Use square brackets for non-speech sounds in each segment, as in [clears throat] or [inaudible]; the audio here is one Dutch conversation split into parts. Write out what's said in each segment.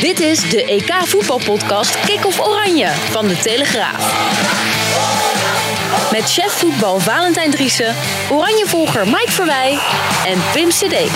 Dit is de EK voetbalpodcast Kick-off Oranje van de Telegraaf. Met chef voetbal Valentijn Driessen, Oranjevolger Mike Verwij en Pim CD.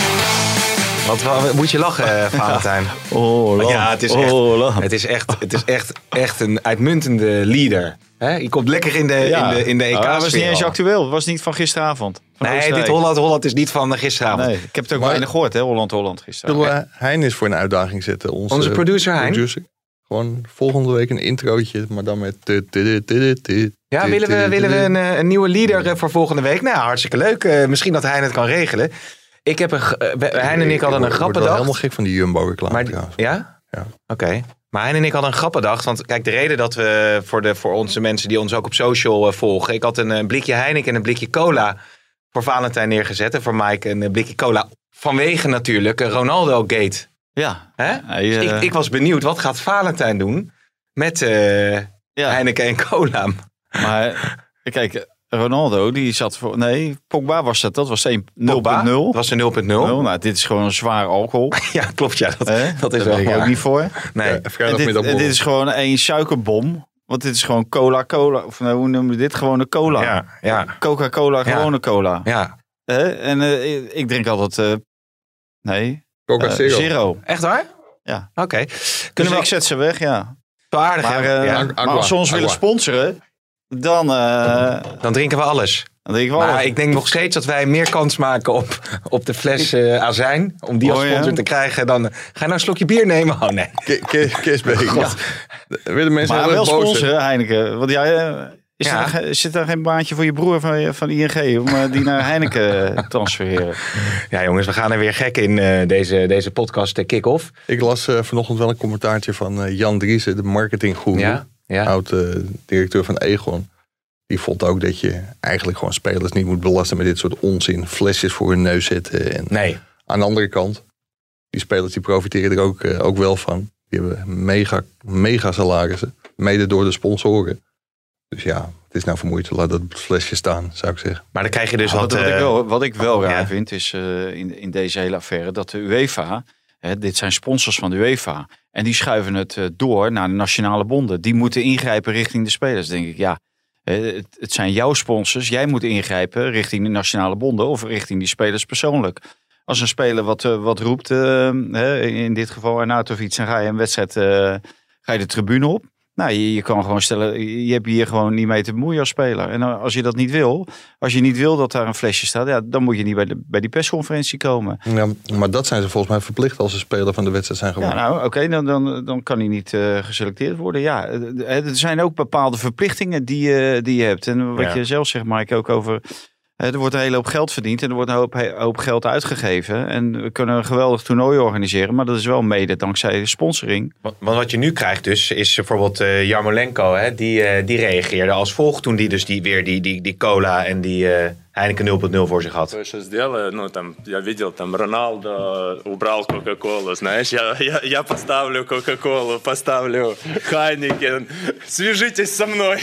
Wat wat- moet je lachen, eh, Valentijn? [laughs] Oh, lang. Ja, het is echt, Oh, lang. het is echt, het is echt, echt een uitmuntende leader. Hè? Je komt lekker in de, in de, in de EK. Maar dat was niet eens actueel. Het was niet van gisteravond. Van Nee, Oostenrijk. dit Holland, Holland is niet van gisteravond. Nee, ik heb het ook Maar- weinig gehoord, hè, Holland-Holland gisteren. Zullen we Hein eens voor een uitdaging zetten? Onze, Onze producer Hein? producer. Gewoon volgende week een introotje, maar dan met... Ja, willen we, willen we een, eh, een nieuwe leader eh, voor volgende week? Nou, hartstikke leuk. Eh, misschien dat hij het kan regelen. Ik heb een, eh, we- Hein en ik hadden een word- grap word wel bedacht. helemaal gek van die Jumbo-reclame Maar, ja? Ja. Oké. Maar Hein en ik hadden een grap bedacht. Want kijk, de reden dat we voor, de, voor onze mensen die ons ook op social eh, volgen. Ik had een, een blikje Heineken en een blikje cola voor Valentijn neergezet. En voor Mike een blikje cola. Vanwege natuurlijk eh, Ronaldo-gate. Ja. Hè? Hij, Dus eh, ik, ik was benieuwd, wat gaat Valentijn doen met eh, ja. Heineken en cola? Maar kijk, Ronaldo, die zat voor... Nee, Pogba was dat. Dat was 1 0.0. Pogba, Dat was een 0.0. Nou, dit is gewoon een zwaar alcohol. [laughs] Ja, klopt. Ja, dat, dat is Daar wel ook niet voor. Nee. Ja, dit, dit is gewoon één suikerbom. Want dit is gewoon cola-cola. Of nou, hoe noemen we dit? Gewone cola. Ja, ja, Coca-Cola, Ja. gewone cola. ja. Hè? En eh, ik- drink altijd... eh, nee, Coca eh, Zero. zero. Echt waar? Ja. Oké. Dus Kunnen we ik zet ze weg, ja. zo aardig Maar, eh, Ja. Maar als ze ons willen sponsoren, dan, eh, Dan drinken we alles. dan denk ik wel... Maar ik denk nog steeds dat wij meer kans maken op, op de fles eh, azijn. Om die als ja? sponsor te krijgen. Dan, ga je nou een slokje bier nemen? Oh nee. Ki- ki- Kisbeek. [laughs] Ja. Willen mensen maar wel sponsoren, Heineken. Want jij, eh, is, Ja. er, zit er geen baantje voor je broer van, van ING om die naar Heineken te transfereren? Ja jongens, we gaan er weer gek in eh, deze, deze podcast eh, kick-off. Ik las eh, vanochtend wel een commentaartje van eh, Jan Driessen, de marketinggoeroe. Ja, ja. Oud-directeur van Egon. Die vond ook dat je eigenlijk gewoon spelers niet moet belasten met dit soort onzin. Flesjes voor hun neus zetten. En Nee. aan de andere kant, die spelers die profiteren er ook, eh, ook wel van. Die hebben mega, mega salarissen. Mede door de sponsoren. Dus ja, het is nou vermoeid. Laat dat flesje staan, zou ik zeggen. Maar dan krijg je dus Ja, wat... wat, wat, ik eh, wel, wat ik wel raar ja. vind is eh, in, in deze hele affaire dat de UEFA, hè, dit zijn sponsors van de UEFA, en die schuiven het eh, door naar de nationale bonden. Die moeten ingrijpen richting de spelers. Denk ik, ja, eh, het, zijn jouw sponsors. Jij moet ingrijpen richting de nationale bonden of richting die spelers persoonlijk. Als een speler wat, eh, wat roept, in dit geval Arnautovic, dan ga je een wedstrijd, ga je de tribune op. Nou, je, je kan gewoon stellen, je hebt hier gewoon niet mee te bemoeien als speler. En eh, als je dat niet wil, als je niet wil dat daar een flesje staat, ja, dan moet je niet bij, de, bij die persconferentie komen. Ja, maar dat zijn ze volgens mij verplicht als ze speler van de wedstrijd zijn Ja, geworden. nou, oké, dan, dan, dan kan hij niet eh, geselecteerd worden. Ja, eh, er zijn ook bepaalde verplichtingen die, je die je hebt. En wat Ja. je zelf zegt, Mike, ook over... eh, Er wordt een hele hoop geld verdiend en er wordt een hoop, hoop geld uitgegeven. En we kunnen een geweldig toernooi organiseren, maar dat is wel mede dankzij sponsoring. Want wat je nu krijgt dus, is bijvoorbeeld eh Jarmolenko, hè, die, eh, die reageerde als volgt toen die dus die, weer die, die, die cola en die Heineken 0.0 voor zich had. Что сделаю, ну там, я видел, там Роналдо убрал Кока-Колу, знаешь, я, я, я поставлю Кока-Колу, поставлю Хайникен, свяжитесь со мной.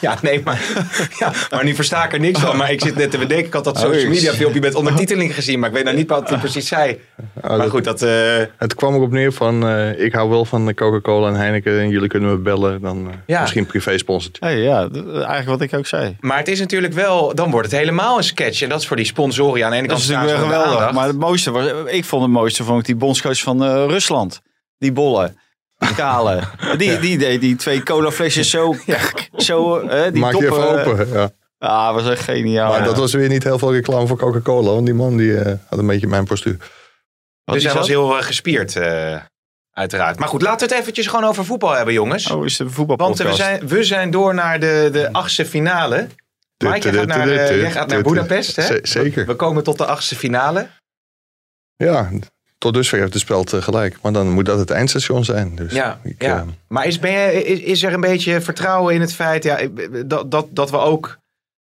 Ja, nee, maar, ja, maar nu versta ik er niks van. Maar ik zit net te bedenken, ik had dat social media filmpje met ondertiteling gezien. Maar ik weet nou niet wat hij precies zei. Maar goed, dat... eh, Het kwam erop neer van, eh, ik hou wel van Coca-Cola en Heineken en jullie kunnen me bellen. Dan eh, Ja. misschien een privé sponsortje. Hey, ja, d- eigenlijk wat ik ook zei. maar het is natuurlijk wel, dan wordt het helemaal een sketch. En dat is voor die sponsoren aan de ene Dat kant is natuurlijk geweldig. aandacht. Maar het mooiste was, ik vond het mooiste vond ik die bondscoach van eh, Rusland. Die bolle. Die [laughs] kale. Die, die deed die twee colaflesjes zo, [laughs] zo eh, die Maak je even open. Ja. Ah, was echt geniaal. Maar ja. dat was weer niet heel veel reclame voor Coca-Cola. Want die man die, eh, had een beetje mijn postuur. Wat Dus hij was dat? heel eh, gespierd, eh, uiteraard. Maar goed, laten we het eventjes gewoon over voetbal hebben, jongens. Oh, is de Want voetbalpodcast. we zijn, we zijn door naar de, de achtste finale. Mike, jij gaat naar, jij gaat naar Budapest, hè? Zeker. We komen tot de achtste finale. Ja, tot dusver heeft het spel gelijk. Maar dan moet dat het eindstation zijn. Dus Ja, ik, ja. eh, maar is, ben je, is, is er een beetje vertrouwen in het feit ja, dat, dat, dat we ook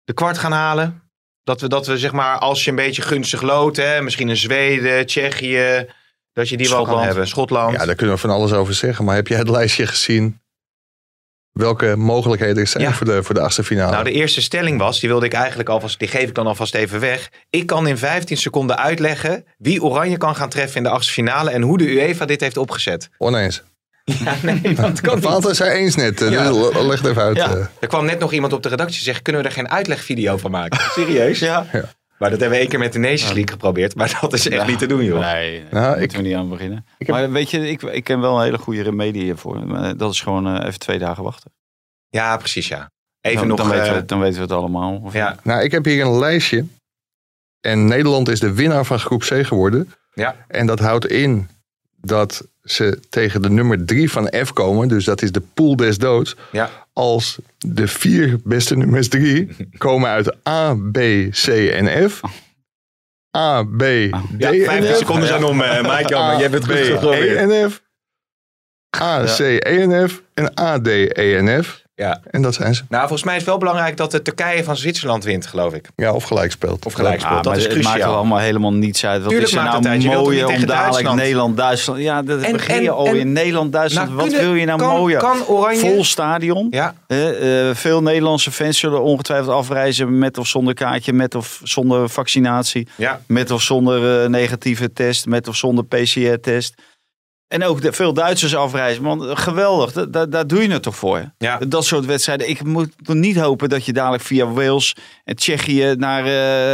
de kwart gaan halen? Dat we, dat we zeg maar, als je een beetje gunstig loopt, hè, misschien een Zweden, Tsjechië, dat je die wel kan hebben. Schotland. ja, daar kunnen we van alles over zeggen. Maar heb jij het lijstje gezien? Welke mogelijkheden er zijn Ja. voor, de, voor de achtste finale? Nou, de eerste stelling was, die wilde ik eigenlijk alvast, die geef ik dan alvast even weg. Ik kan in 15 seconden uitleggen wie Oranje kan gaan treffen in de achtste finale en hoe de UEFA dit heeft opgezet. Oneens. [laughs] Ja, nee, dat kan. Vater zei eens net. eh, Ja. dus leg het even uit. Ja. eh. Er kwam net nog iemand op de redactie zeggen, kunnen we er geen uitlegvideo van maken? Serieus? Ja. Maar dat hebben we één keer met de Nations League geprobeerd, maar dat is echt niet te doen, joh. Nee, Nou, daar ik- moeten we niet aan beginnen. heb- Maar weet je, ik, ik ken wel een hele goede remedie hiervoor. Maar Dat is gewoon eh, even twee dagen wachten. Ja, precies, ja. Even dan, nog... dan, weten eh, we, dan weten we het allemaal. Of ja, Nou, ik heb hier een lijstje. En Nederland is de winnaar van groep C geworden. ja, En dat houdt in dat ze tegen de nummer drie van F komen. Dus dat is de pool des doods. ja. Als de vier beste nummers drie [laughs] komen uit A, B, C en F. A, B, D Ja, en 15 F. seconden zijn om, eh [laughs] Mike. Je hebt het B, E en F. A, C, E en F. En A, D, E en F. Ja. En dat zijn ze. Nou, volgens mij is het wel belangrijk dat de Turkije van Zwitserland wint, geloof ik. Ja, of gelijk speelt. Of gelijk Ah, speelt. dat is het maakt er cruciaal. allemaal helemaal niets uit. Wat Tuurlijk is er maakt nou het niet om dadelijk Duitsland? Nederland-Duitsland... Ja, dat En- begin je al en- in Nederland-Duitsland. Nou, Wat kunnen- wil je nou kan- mooier? kan Oranje- Vol stadion. Ja, eh, veel Nederlandse fans zullen ongetwijfeld afreizen met of zonder kaartje, met of zonder vaccinatie, ja. met of zonder eh, negatieve test, met of zonder PCR-test. En ook de, veel Duitsers afreizen. Want eh, geweldig, da- da- daar doe je het toch voor. Ja. Dat soort wedstrijden. Ik moet toch niet hopen dat je dadelijk via Wales en Tsjechië naar eh,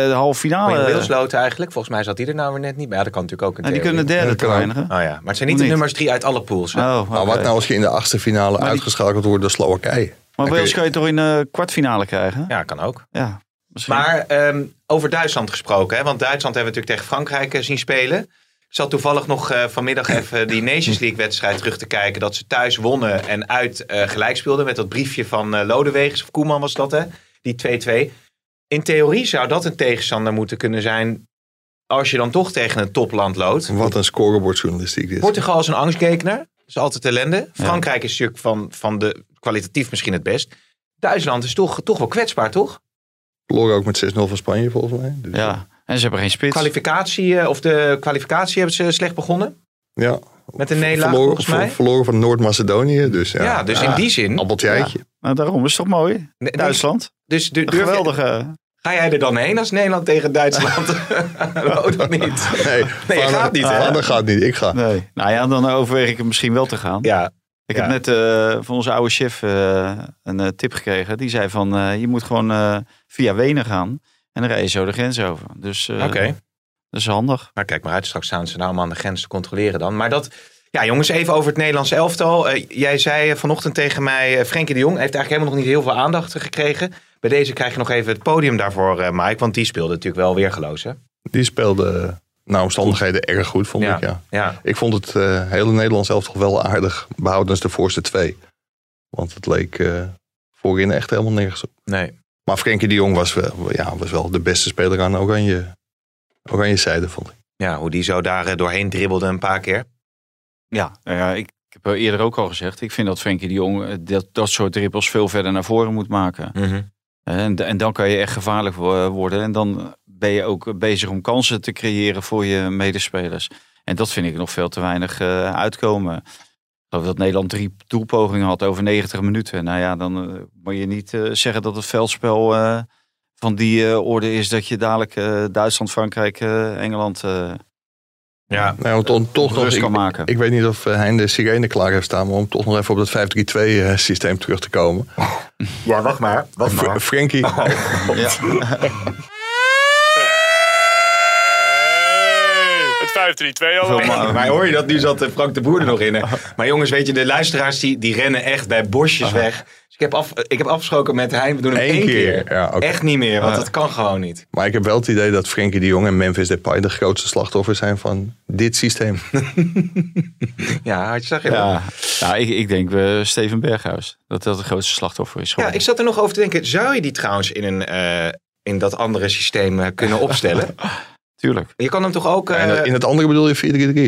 de halve Maar finale... je Wilsloten eigenlijk, volgens mij zat die er nou weer net niet bij. Ja, dat kan natuurlijk ook een Nou, die kunnen theorie. derde kan eindigen. Oh ja, maar het zijn niet de niet? nummers drie uit alle pools. hè? Oh, Maar oké. wat nou als je in de achtste finale die- uitgeschakeld wordt door Slowakije? Maar Wales je- kan je toch in de kwartfinale krijgen? Ja, kan ook. Ja. misschien. Maar ehm, over Duitsland gesproken, hè? want Duitsland hebben we natuurlijk tegen Frankrijk eh, zien spelen. Zat toevallig nog eh, vanmiddag [clears throat] even die Nations League wedstrijd terug te kijken. Dat ze thuis wonnen en uit eh, gelijk speelden met dat briefje van eh Lodewegers of Koeman was dat hè? Die 2-2. In theorie zou dat een tegenstander moeten kunnen zijn als je dan toch tegen een topland loodt. Wat een scorebordjournalistiek dit. Portugal is een angstgekner. Dat is altijd ellende. Frankrijk is natuurlijk van, van de kwalitatief misschien het best. Duitsland is toch, toch wel kwetsbaar, toch? Verloren ook met 6-0 van Spanje volgens mij. Dus, Ja, en ze hebben geen spits. Kwalificatie, eh, of de kwalificatie hebben ze slecht begonnen. ja. Met een nederlaag verloren, volgens mij. ver- verloren van Noord-Macedonië. Dus, ja, Ja, dus in die zin. Appeltje eitje. Nou, daarom is het toch mooi. Nee, Duitsland. Dus durf je- geweldige. ga jij er dan heen als Nederland tegen Duitsland? [laughs] oh, dat niet. Nee, Nee, je gaat niet, hè? Vader gaat niet, ik ga. Nee. Nou ja, dan overweeg ik het misschien wel te gaan. Ja, Ik ja. heb net eh, van onze oude chef eh, een eh, tip gekregen. Die zei van, eh, je moet gewoon eh, via Wenen gaan. En dan rij je zo de grens over. Dus eh, oké. dat is handig. Maar kijk maar uit, straks staan ze nou allemaal aan de grens te controleren dan. Maar dat, ja jongens, even over het Nederlands elftal. Eh, jij zei eh, vanochtend tegen mij, eh, Frenkie de Jong heeft eigenlijk helemaal nog niet heel veel aandacht gekregen. Bij deze krijg je nog even het podium daarvoor, eh, Mike. Want die speelde natuurlijk wel weergeloos, hè? Die speelde naar omstandigheden erg goed, vond Ja. ik. Ja. Ja, Ik vond het eh, hele Nederlands elftal wel aardig. Behoudens de voorste twee. Want het leek eh, voorin echt helemaal nergens op. nee. Maar Frenkie de Jong was, wel- ja, was wel de beste speler aan oranje, oranje zijde, vond ik. Ja, hoe die zo daar eh, doorheen dribbelde een paar keer. Ja, nou ja ik, ik heb eerder ook al gezegd. Ik vind dat Frenkie de Jong eh, dat, dat soort dribbels veel verder naar voren moet maken. En, en dan kan je echt gevaarlijk wo- worden. En dan ben je ook bezig om kansen te creëren voor je medespelers. En dat vind ik nog veel te weinig eh, uitkomen. Geloof dat Nederland drie doelpogingen had over 90 minuten. Nou ja, dan eh, moet je niet eh, zeggen dat het veldspel eh, van die orde is dat je dadelijk eh, Duitsland, Frankrijk, Engeland eh Ja, Nou, om to- toch nog, ik, kan maken. ik weet niet of eh, Hein de sirene klaar heeft staan, maar om toch nog even op dat 5-3-2 eh, systeem terug te komen. ja wacht maar. Wacht Fr- Frenkie, ja. [laughs] [laughs] Het 5-3-2 al. Maar hoor je dat? Nu zat eh, Frank de Boer er nog in. hè? Maar jongens, weet je, de luisteraars die, die rennen echt bij bosjes weg. Dus ik heb, af, ik heb afgesproken met Hein, we doen hem Eén één keer. keer. Ja, oké. Echt niet meer, want dat kan gewoon niet. maar ik heb wel het idee dat Frenkie de Jong en Memphis Depay de grootste slachtoffers zijn van dit systeem. [laughs] Ja, had je zag je wel. Ja, nou, ik, ik denk eh, Steven Berghuis. Dat dat het grootste slachtoffer is. Ja, ik zat er nog over te denken. Zou je die trouwens in, een, eh, in dat andere systeem eh, kunnen opstellen? [laughs] tuurlijk. Je kan hem toch ook... Ja, eh, in, het- in het andere bedoel je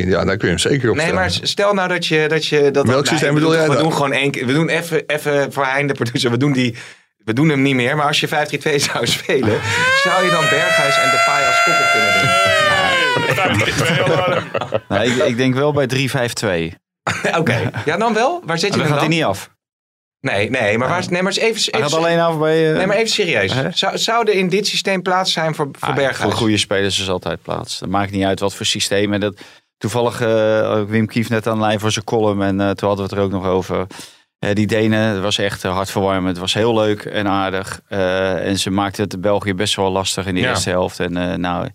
4-3-3. Ja, daar kun je hem zeker op Nee, stellen. maar stel nou dat je... Dat je dat, Welk nee, systeem we bedoel doen- jij We dan? doen gewoon één keer... We doen even, even voor Hein de producer. We doen, die, we doen hem niet meer. Maar als je 5-3-2 [laughs] zou spelen... zou je dan Berghuis en Depay als koppel kunnen doen? Nee, ik, ik denk wel bij 3-5-2. [laughs] Oké. Ja, dan wel? Waar zet je Dan gaat hij dan? niet af. Nee, nee, maar, waar, nee, maar eens even... Even gaat alleen af bij... eh, Nee, maar even serieus. Zou, zou er in dit systeem plaats zijn voor, voor Ah, Berghuis? Voor goede spelers is altijd plaats. Het maakt niet uit wat voor systeem. En dat, toevallig eh, Wim Kief net aan de lijn voor zijn column. En eh, toen hadden we het er ook nog over. Die Denen, het was echt hartverwarmend. Het was heel leuk en aardig. En ze maakten het België best wel lastig in de Ja. eerste helft. En nou,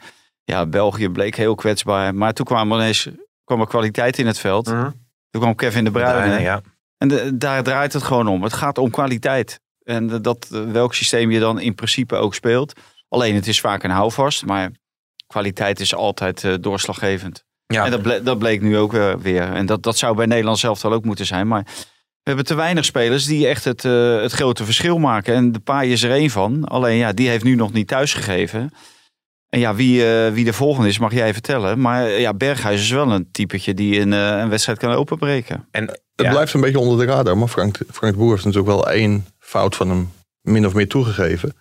ja, België bleek heel kwetsbaar. Maar toen kwam er ineens kwam er kwaliteit in het veld. Mhm. Toen kwam Kevin de Bruyne. Ja. En de- daar draait het gewoon om. Het gaat om kwaliteit. En dat, eh, welk systeem je dan in principe ook speelt. Alleen het is vaak een houvast. Maar kwaliteit is altijd eh, doorslaggevend. Ja. En dat, ble- dat bleek nu ook eh, weer. En dat, dat zou bij Nederland zelf wel ook moeten zijn. Maar we hebben te weinig spelers die echt het, het grote verschil maken. En de Paai is er één van. Alleen ja, die heeft nu nog niet thuisgegeven. En ja, wie, eh, wie de volgende is, mag jij vertellen. Maar eh, ja, Berghuis is wel een typetje die een, eh, een wedstrijd kan openbreken. En, Het ja. blijft een beetje onder de radar. Maar Frank, Frank de Boer heeft natuurlijk wel één fout van hem min of meer toegegeven.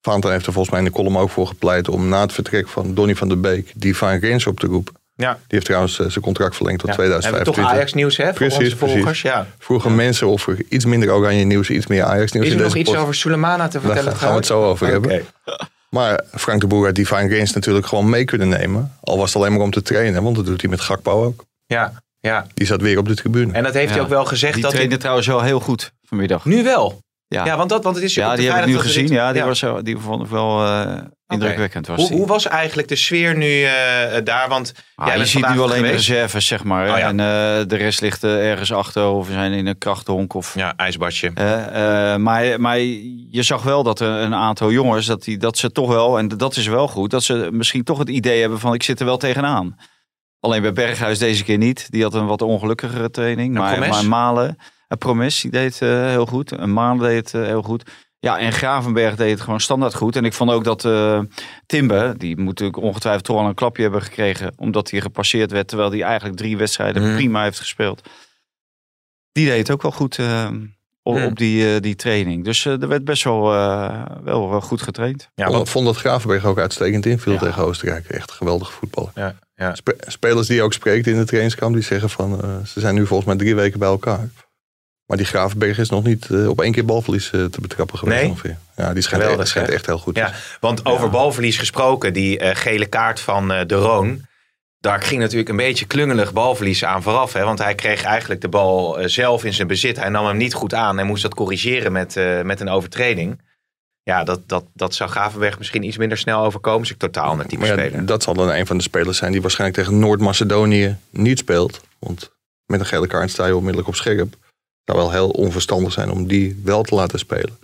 Vaanten heeft er volgens mij in de column ook voor gepleit om na het vertrek van Donny van der Beek die Van Gens op te roepen. Ja. Die heeft trouwens zijn contract verlengd tot Ja. Hebben we 2025. toch Ajax-nieuws hè, voor Precies, onze volgers? precies. Ja. Vroegen mensen of er iets minder oranje nieuws, iets meer Ajax nieuws Is in er nog deze iets over Sulemana te Daar vertellen? gaan we het zo over Oké. hebben. Maar Frank de Boer had die Fine Gains natuurlijk gewoon mee kunnen nemen. Al was het alleen maar om te trainen, want dat doet hij met Gakpo ook. Ja, ja. Die zat weer op de tribune. En dat heeft hij ook wel gezegd Die dat trainde hij... trouwens wel heel goed vanmiddag. Nu wel. Ja, Ja, want, dat, want het is ja die heb ik nu gezien. dit- Ja, die, Was, wel- die vond ik wel eh, indrukwekkend. Was Hoe, die. hoe was eigenlijk de sfeer nu eh, daar? Want Ah, jij je ziet nu alleen de reserves, zeg maar. Oh ja. En eh, de rest ligt ergens achter of we zijn in een krachthonk. Of, Ja, ijsbadje. Maar, maar je zag wel dat er een aantal jongens, dat, die, dat ze toch wel, en dat is wel goed, dat ze misschien toch het idee hebben van ik zit er wel tegenaan. Alleen bij Berghuis deze keer niet. Die had een wat ongelukkigere training. Maar, maar Malen, en Promes die deed het eh, heel goed. En Malen deed het eh, heel goed. Ja, en Gravenberg deed het gewoon standaard goed. En ik vond ook dat eh Timber, die moet natuurlijk ongetwijfeld toch al een klapje hebben gekregen. Omdat hij gepasseerd werd, terwijl hij eigenlijk drie wedstrijden Mhm. prima heeft gespeeld. Die deed het ook wel goed op, Mhm. op die, die training. Dus eh, er werd best wel, eh, wel, wel goed getraind. Ja, vond, want, vond dat Gravenberg ook uitstekend inviel Ja. tegen Oostenrijk. Echt een geweldige voetballer. ja, ja. Spe- spelers die je ook spreekt in de trainingskamp, die zeggen van eh, ze zijn nu volgens mij drie weken bij elkaar. Maar die Gravenberg is nog niet eh, op één keer balverlies eh, te betrappen geweest Nee? ongeveer. Ja, die schijnt, Geweldig, echt, schijnt hè? echt heel goed. Ja, want over balverlies gesproken, die eh, gele kaart van De Roon. Daar ging natuurlijk een beetje klungelig balverlies aan vooraf. Hè? Want hij kreeg eigenlijk de bal zelf in zijn bezit. Hij nam hem niet goed aan en moest dat corrigeren met, met een overtreding. Ja, dat, dat, dat zou Gavenberg misschien iets minder snel overkomen. Ik totaal type Maar ja, speler. dat zal dan een van de spelers zijn die waarschijnlijk tegen Noord-Macedonië niet speelt. Want met een gele kaart sta je onmiddellijk op scherp. Het zou wel heel onverstandig zijn om die wel te laten spelen.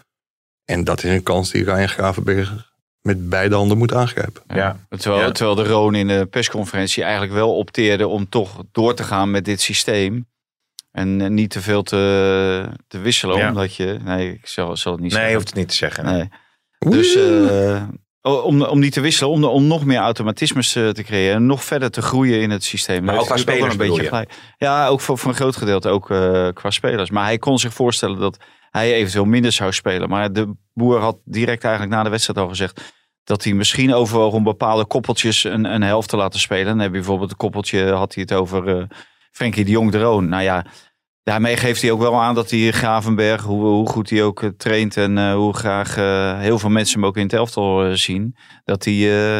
En dat is een kans die Ryan Gravenberg met beide handen moet aangrijpen. Ja. Terwijl, Ja. terwijl de Roon in de persconferentie eigenlijk wel opteerde om toch door te gaan met dit systeem. En niet te veel te, te wisselen, Ja. omdat je... Nee, ik zal, zal het niet Nee, je zeggen. hoeft het niet te zeggen. Nee. Dus eh, om, om niet te wisselen, om, om nog meer automatismes eh, te creëren. En nog verder te groeien in het systeem. Maar Dat ook qua spelers wel bedoel je? gelijk. Ja, ook voor, voor een groot gedeelte ook eh, qua spelers. Maar hij kon zich voorstellen dat hij eventueel minder zou spelen. Maar de boer had direct eigenlijk na de wedstrijd al gezegd... dat hij misschien overwoog om bepaalde koppeltjes een, een helft te laten spelen. Dan heb je bijvoorbeeld een koppeltje, had hij het over eh Frenkie de Jong de Roon. Nou ja, daarmee geeft hij ook wel aan dat hij Gravenberg, hoe, hoe goed hij ook eh, traint en eh, hoe graag eh, heel veel mensen hem ook in het elftal eh, zien, dat hij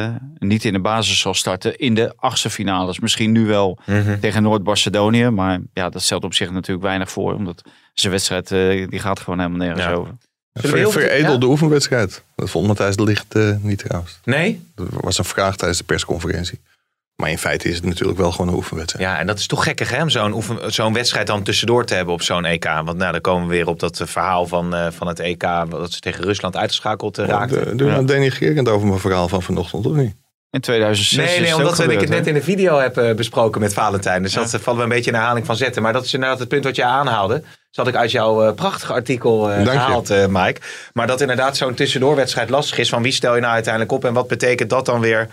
eh, niet in de basis zal starten in de achtste finales. Misschien nu wel Mhm. tegen Noord-Macedonië, maar ja, dat stelt op zich natuurlijk weinig voor, omdat zijn wedstrijd eh, die gaat gewoon helemaal nergens Ja. over. Veredelde oefenwedstrijd. Dat vond Matthijs de Ligt eh, niet trouwens. Nee? Dat was een vraag tijdens de persconferentie. Maar in feite is het natuurlijk wel gewoon een oefenwedstrijd. Ja, en dat is toch gekkig hè, om zo'n oefen- zo'n wedstrijd dan tussendoor te hebben op zo'n EK. Want nou, dan komen we weer op dat eh, verhaal van, eh, van het EK, dat ze tegen Rusland uitgeschakeld eh, raakten. Doe je Ja. nou denigrerend over mijn verhaal van vanochtend, of niet? In 2006 Nee, is nee, omdat we, ik gebeurd, het net in de video heb besproken met Valentijn. Dus dat vallen we een beetje in herhaling van zetten. Maar dat is inderdaad het punt wat je aanhaalde. Dat had ik uit jouw eh, prachtige artikel eh, gehaald, eh, Mike. Maar dat inderdaad zo'n tussendoorwedstrijd lastig is. Van wie stel je nou uiteindelijk op en wat betekent dat dan weer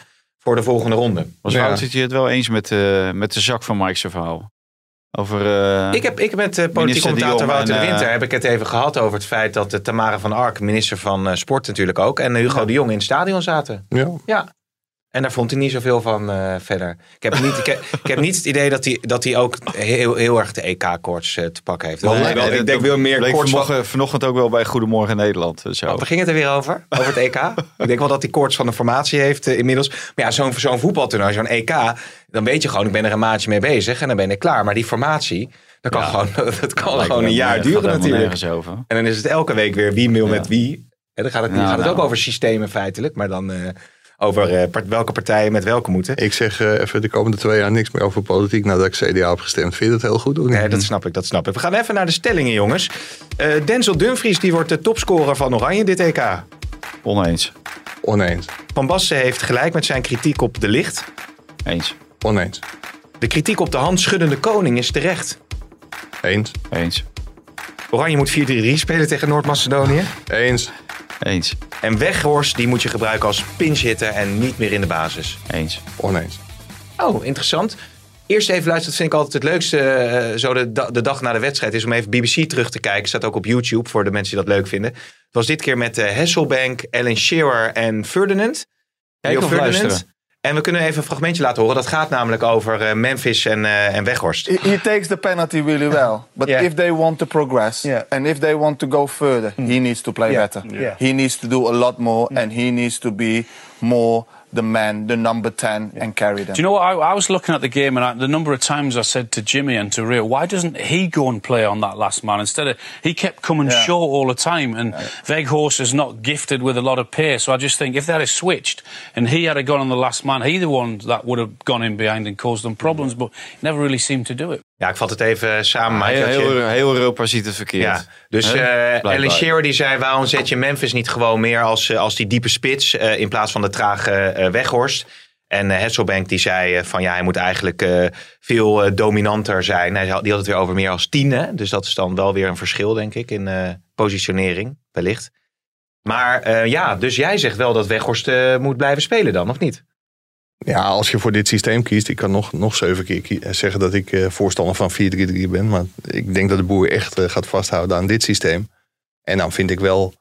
voor de volgende ronde. Was Ja. Woutertje het wel eens met, eh, met de zak van Mike's verhaal? Over, eh, Ik heb, ik met uh, politiek de commentator Wouter de en, Winter heb ik het even gehad over het feit dat uh, Tamara van Ark, minister van eh, Sport natuurlijk ook, en Hugo de Jong in het stadion zaten. Ja. Ja. En daar vond hij niet zoveel van eh, verder. Ik heb, niet, ik, heb, ik heb niet het idee dat hij, dat hij ook heel, heel erg de EK-koorts eh, te pakken heeft. Wel, Nee, wel- nee, ik denk wel meer koorts van... vanochtend, ook wel bij Goedemorgen Nederland. eh, Zo. Oh, ging het er weer over? Over het EK? ik denk wel dat hij koorts van de formatie heeft inmiddels. Maar ja, zo'n zo'n voetbaltoernooi, zo'n EK, dan weet je gewoon, ik ben er een maandje mee bezig en dan ben ik klaar. Maar die formatie, dat kan Ja. gewoon, [laughs] dat kan gewoon een jaar duren natuurlijk. En dan is het elke week weer wie mail Ja. met wie. En dan gaat het, Ja, gaat het nou. ook over systemen feitelijk, maar dan over eh, part- welke partijen met welke moeten. Ik zeg eh, even de komende twee jaar niks meer over politiek nadat ik CDA heb gestemd. Vind je dat heel goed? Of niet? Nee, dat snap ik, dat snap ik. We gaan even naar de stellingen, jongens. Eh, Denzel Dumfries die wordt de topscorer van Oranje dit EK. Oneens. Oneens. Van Basten heeft gelijk met zijn kritiek op de licht. Eens. Oneens. De kritiek op de handschuddende koning is terecht. Eens. Eens. Oranje moet 4-3-3 spelen tegen Noord-Macedonië. Eens. Eens. En Weghorst die moet je gebruiken als pinchhitter en niet meer in de basis. Eens. Oneens. Oh, interessant. Eerst even luisteren, dat vind ik altijd het leukste. eh, zo de, da- de dag na de wedstrijd is om even BBC terug te kijken. Staat ook op YouTube voor de mensen die dat leuk vinden. Het was dit keer met eh, Hasselbank, Ellen Shearer en Ferdinand. Kijk of luisteren. En we kunnen even een fragmentje laten horen. Dat gaat namelijk over eh, Memphis en, eh, en Weghorst. He, he takes the penalty really well, but Yeah. if they want to progress Yeah. and if they want to go further, he needs to play Yeah. better. Yeah. He needs to do a lot more, and he needs to be more the man, the number ten, and carry them. Do you know what? I, I was looking at the game, and I, the number of times I said to Jimmy and to Rio, why doesn't he go and play on that last man instead of he kept coming Yeah. short all the time? And Veghorst is not gifted with a lot of pace, so I just think if that had switched and he had gone on the last man, he the one that would have gone in behind and caused them problems, mm-hmm. but never really seemed to do it. Ja, ik vat het even samen. Mike, heel, heel, heel Europa ziet het verkeerd. Ja, dus eh. Ellen Shearer die zei... waarom zet je Memphis niet gewoon meer als, eh, als die diepe spits... eh, in plaats van de trage Weghorst? En Hasselbank die zei van ja, hij moet eigenlijk veel dominanter zijn. Hij die had het weer over meer als tien. hè. Dus dat is dan wel weer een verschil, denk ik, in positionering, wellicht. Maar ja, dus jij zegt wel dat Weghorst moet blijven spelen dan, of niet? Ja, als je voor dit systeem kiest, ik kan nog, nog zeven keer kie- zeggen dat ik eh, voorstander van 4-3-3 ben. Maar ik denk dat de boer echt eh, gaat vasthouden aan dit systeem. En dan vind ik wel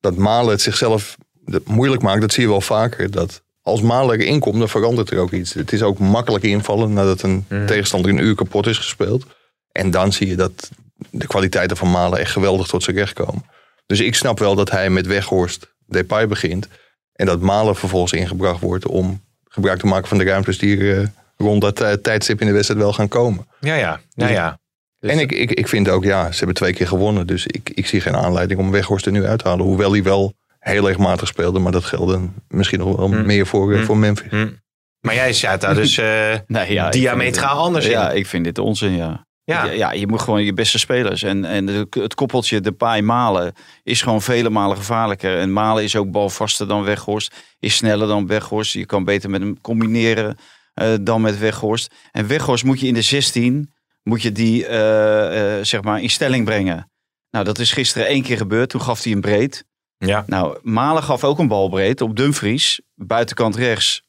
dat Malen het zichzelf moeilijk maakt. Dat zie je wel vaker. Dat als Malen erin komt, dan verandert er ook iets. Het is ook makkelijk invallen nadat een tegenstander in een uur kapot is gespeeld. En dan zie je dat de kwaliteiten van Malen echt geweldig tot zijn recht komen. Dus ik snap wel dat hij met Weghorst Depay begint. En dat Malen vervolgens ingebracht wordt om gebruik te maken van de ruimtes die er eh, rond dat eh, tijdstip in de wedstrijd wel gaan komen. Ja, ja. ja, ja. Dus- en ik, ik, ik vind ook, ja, ze hebben twee keer gewonnen. Dus ik, ik zie geen aanleiding om Weghorst er nu uit te halen. Hoewel hij wel heel erg matig speelde. Maar dat geldde misschien nog wel Hmm. meer voor, eh, Hmm. voor Memphis. Hm. Maar jij staat daar dus eh, [laughs] Nee, ja, diametraal anders in. Ja, ik vind dit onzin, ja. Ja. Ja. je moet gewoon je beste spelers. En, en het koppeltje de paai Malen is gewoon vele malen gevaarlijker. En Malen is ook balvaster dan Weghorst. Is sneller dan Weghorst. Je kan beter met hem combineren eh, dan met Weghorst. En Weghorst moet je in de 16 moet je die eh, eh, zeg maar in stelling brengen. Nou, dat is gisteren één keer gebeurd. Toen gaf hij een breed. Ja. Nou, Malen gaf ook een bal breed op Dumfries. Buitenkant rechts.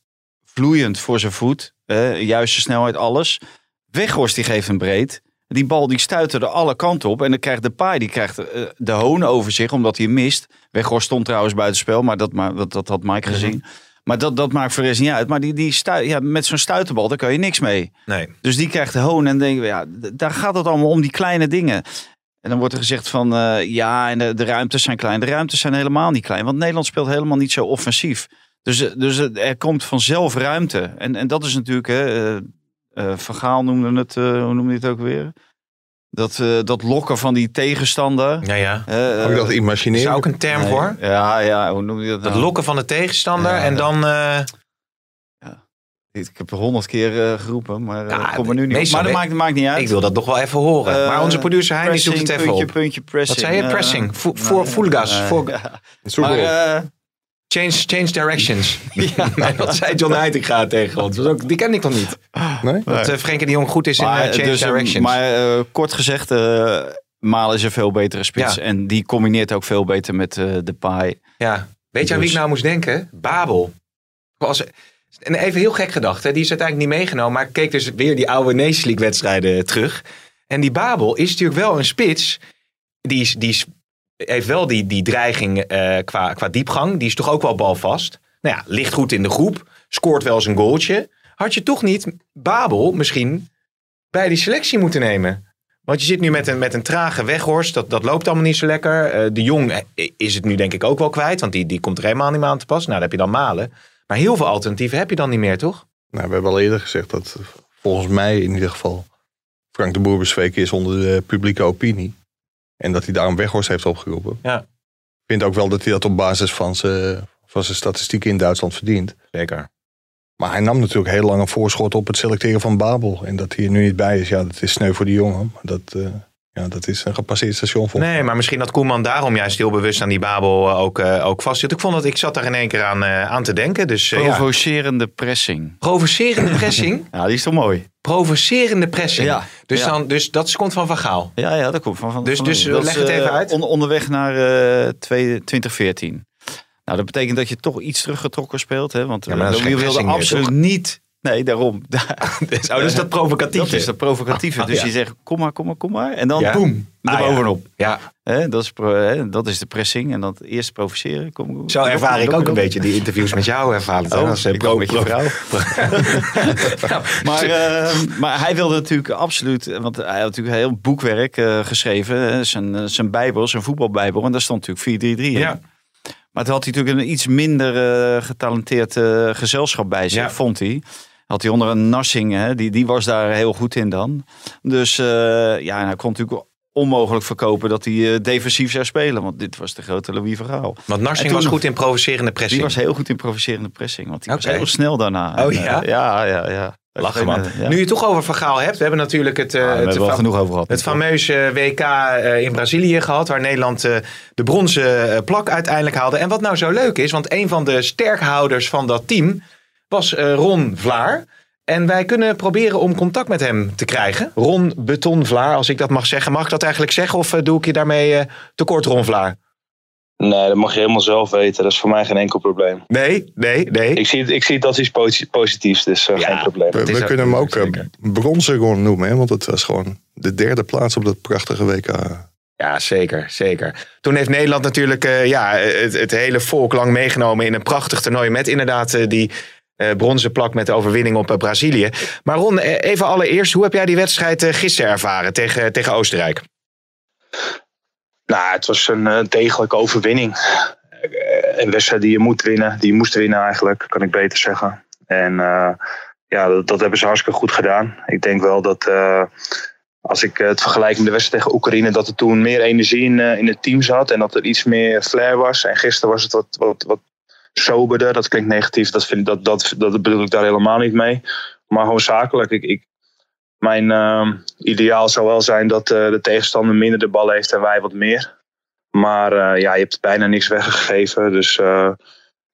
Vloeiend voor zijn voet. juiste snelheid, alles. Weghorst die geeft een breed. Die bal die stuitte er alle kanten op. En dan krijgt de paai die krijgt eh, de hoon over zich omdat hij mist. Weghorst stond trouwens buitenspel, maar dat, maar, dat, dat had Mike gezien. Maar dat, dat maakt voor de rest niet uit. Maar die, die stui, ja, met zo'n stuiterbal, daar kan je niks mee. Nee. Dus die krijgt de hoon en we, ja, daar gaat het allemaal om, die kleine dingen. En dan wordt er gezegd van, eh, ja, en de, de ruimtes zijn klein. De ruimtes zijn helemaal niet klein, want Nederland speelt helemaal niet zo offensief. Dus, eh, dus er komt vanzelf ruimte. En, en dat is natuurlijk, hè, eh, Van Gaal noemde het, eh, hoe noemde je het ook weer? Dat, eh, dat lokken van die tegenstander. Ja, ja. Eh, Ook dat Dat is imagineren. ook een term nee. voor. Ja, ja, hoe noem je dat Het nou? lokken van de tegenstander Ja, en ja. dan... eh, Ik heb honderd keer eh, geroepen, maar eh, Ja, kom er nu niet op. Maar dat maakt, maakt niet uit. ik wil dat nog wel even horen. Maar onze producer Hein die zoekt het even puntje, op. Puntje, pressing. Wat zei je? Pressing. Nou, voor Voor- ja. Zoek [laughs] Maar, eh, Change, change directions. [laughs] nee, dat zei John Heitinga tegen ons. Ook, die ken ik toch niet? nee? Dat eh, Frenkie de Jong goed is in maar, eh, change dus, eh, directions. maar eh, kort gezegd, eh Malen is een veel betere spits. Ja. En die combineert ook veel beter met eh, de paai. ja. Weet je aan wie Dus- ik nou moest denken? Babel. Als, En even heel gek gedacht, hè? die is uiteindelijk niet meegenomen. Maar ik keek dus weer die oude Nations League wedstrijden terug. En die Babel is natuurlijk wel een spits. Die, is, die is, heeft wel die, die dreiging eh, qua, qua diepgang. Die is toch ook wel balvast. Nou ja, ligt goed in de groep. Scoort wel eens een goaltje. Had je toch niet Babel misschien bij die selectie moeten nemen? Want je zit nu met een, met een trage weghorst. Dat, dat loopt allemaal niet zo lekker. Eh, de Jong eh, is het nu denk ik ook wel kwijt. Want die, die komt er helemaal niet meer aan te pas. Nou, dan heb je dan Malen. Maar heel veel alternatieven heb je dan niet meer, toch? Nou, we hebben al eerder gezegd dat volgens mij in ieder geval Frank de Boer bezweken is onder de publieke opinie. En dat hij daar een weghorst heeft opgeroepen. Ja. Ik vind ook wel dat hij dat op basis van zijn, van zijn statistieken in Duitsland verdient. Zeker. Maar hij nam natuurlijk heel lang een voorschot op het selecteren van Babel. En dat hij er nu niet bij is, ja, dat is sneu voor die jongen. Maar dat, uh, ja, dat is een gepasseerd station voor. Nee, maar misschien dat Koeman daarom juist heel bewust aan die Babel ook, uh, ook vasthield. Ik vond dat ik zat daar in één keer aan, uh, aan te denken. Dus, Provocerende ja. pressing. Provocerende pressing? [laughs] ja, die is toch mooi? Provocerende pressing. Ja, dus, ja. Dan, dus dat komt van Van Gaal. Ja, ja dat komt van Van Dus, van, dus dat leg is, het even uit. On, onderweg naar 2014. Nou, dat betekent dat je toch iets teruggetrokken speelt. Hè? Want Ja, maar dat is we geen wilden pressing meer, absoluut niet. Nee, daarom. [laughs] Dus, oh, dus dat provocatief. [laughs] Dat is dat provocatieve. Dus ja. je zegt, kom maar, kom maar, kom maar. En dan Ja. boem, Ah, ja. bovenop. Ja, Hè, dat, is, dat is de pressing. En dat eerst provoceren. Kom, kom, zo ervaar kom, ik ook een beetje die interviews met jou ervaren. Oh, als, eh, ik pro- met je vrouw. [laughs] Maar, eh, maar hij wilde natuurlijk absoluut, want hij had natuurlijk heel boekwerk eh, geschreven, zijn, eh, zijn bijbel, zijn voetbalbijbel, en daar stond natuurlijk 4-3-3 in. Ja. Maar toen had hij natuurlijk een iets minder eh, getalenteerd gezelschap bij zich, Ja. vond hij. Had hij onder een Narsing, hè, die, die was daar heel goed in dan. Dus eh, ja, hij kon natuurlijk onmogelijk verkopen dat hij eh, defensief zou spelen, want dit was de grote Louis Verhaal. Want Narsing was goed in provocerende pressing. Die was heel goed in provocerende pressing, want die Oké. was heel snel daarna. Oh, En, eh, ja? ja, ja, ja. Lachen man. Ja. Nu je het toch over Van Gaal hebt. We hebben natuurlijk het, eh, Ah, we het, wel genoeg over gehad. het fameuze WK in Brazilië gehad. Waar Nederland de bronzen plak uiteindelijk haalde. En wat nou zo leuk is. Want een van de sterkhouders van dat team was eh, Ron Vlaar. En wij kunnen proberen om contact met hem te krijgen. Ron Beton Vlaar, als ik dat mag zeggen. Mag ik dat eigenlijk zeggen of eh, doe ik je daarmee eh, tekort, Ron Vlaar? Nee, dat mag je helemaal zelf weten. Dat is voor mij geen enkel probleem. Nee, nee, nee. Ik zie het, ik zie het als iets posi- positiefs, dus Ja. geen probleem. We, we kunnen hem ook zeker. bronzen noemen, hè, want het was gewoon de derde plaats op dat prachtige WK. Ja, zeker, zeker. Toen heeft Nederland natuurlijk eh, ja, het, het hele volk lang meegenomen in een prachtig toernooi. Met inderdaad die bronzen plak met de overwinning op eh, Brazilië. Maar Ron, eh, even allereerst, hoe heb jij die wedstrijd eh, gisteren ervaren tegen, tegen Oostenrijk? Nou, het was een eh, degelijke overwinning. Eh, Een wedstrijd die je moet winnen, die je moest winnen eigenlijk, kan ik beter zeggen. En eh, ja, dat, hebben ze hartstikke goed gedaan. Ik denk wel dat eh, als ik het vergelijk met de wedstrijd tegen Oekraïne, dat er toen meer energie in, eh, in het team zat en dat er iets meer flair was. En gisteren was het wat, wat, wat soberder. Dat klinkt negatief, dat, vind, dat, dat, dat bedoel ik daar helemaal niet mee. Maar gewoon zakelijk. Ik, ik, mijn ehm, ideaal zou wel zijn dat eh, de tegenstander minder de bal heeft en wij wat meer. Maar eh, ja, je hebt bijna niks weggegeven. Dus eh,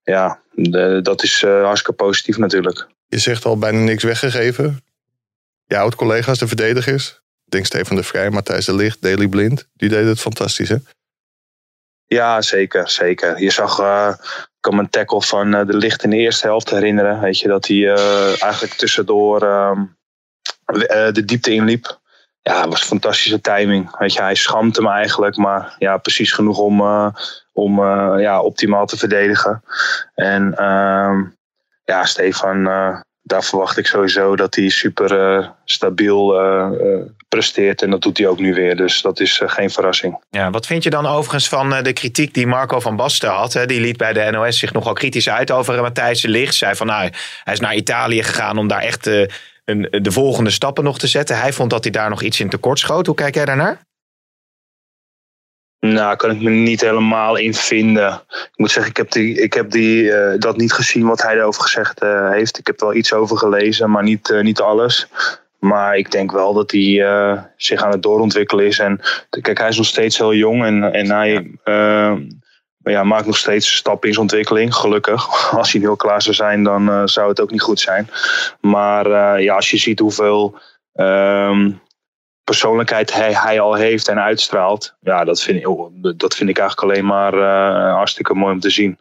ja, de- dat is hartstikke positief natuurlijk. Je zegt al bijna niks weggegeven. Je oud-collega's, de verdedigers. Ik denk Stefan de Vrij, Matthijs de Ligt, Daley Blind. Die deden het fantastisch, hè? Ja, zeker, zeker. Je zag, eh, ik kan me een tackle van eh, de licht in de eerste helft herinneren. Weet je, dat hij eh, eigenlijk tussendoor ehm, eh, de diepte inliep. Ja, het was fantastische timing. Weet je, hij schamte hem eigenlijk, maar ja, precies genoeg om, om ja, optimaal te verdedigen. En ehm, ja, Stefan, daar verwacht ik sowieso dat hij super eh, stabiel eh, eh, presteert. En dat doet hij ook nu weer. Dus dat is geen verrassing. Ja, wat vind je dan overigens van de kritiek die Marco van Basten had? Hè? Die liet bij de NOS zich nogal kritisch uit over Matthijs de Ligt. Zei van nou, hij is naar Italië gegaan om daar echt een, de volgende stappen nog te zetten. Hij vond dat hij daar nog iets in tekort schoot. Hoe kijk jij daarnaar? Nou, kan ik me niet helemaal in vinden. Ik moet zeggen, ik heb, die, ik heb die, eh, dat niet gezien wat hij erover gezegd eh, heeft. Ik heb er wel iets over gelezen, maar niet, eh, niet alles. Maar ik denk wel dat hij zich aan het doorontwikkelen is. En kijk, hij is nog steeds heel jong en, en hij ja, maakt nog steeds stappen in zijn ontwikkeling. Gelukkig. [laughs] Als hij nu al klaar zou zijn, dan zou het ook niet goed zijn. Maar ja, als je ziet hoeveel ehm, persoonlijkheid hij, hij al heeft en uitstraalt. Ja, dat vind, ik, oh, dat vind ik eigenlijk alleen maar eh, hartstikke mooi om te zien.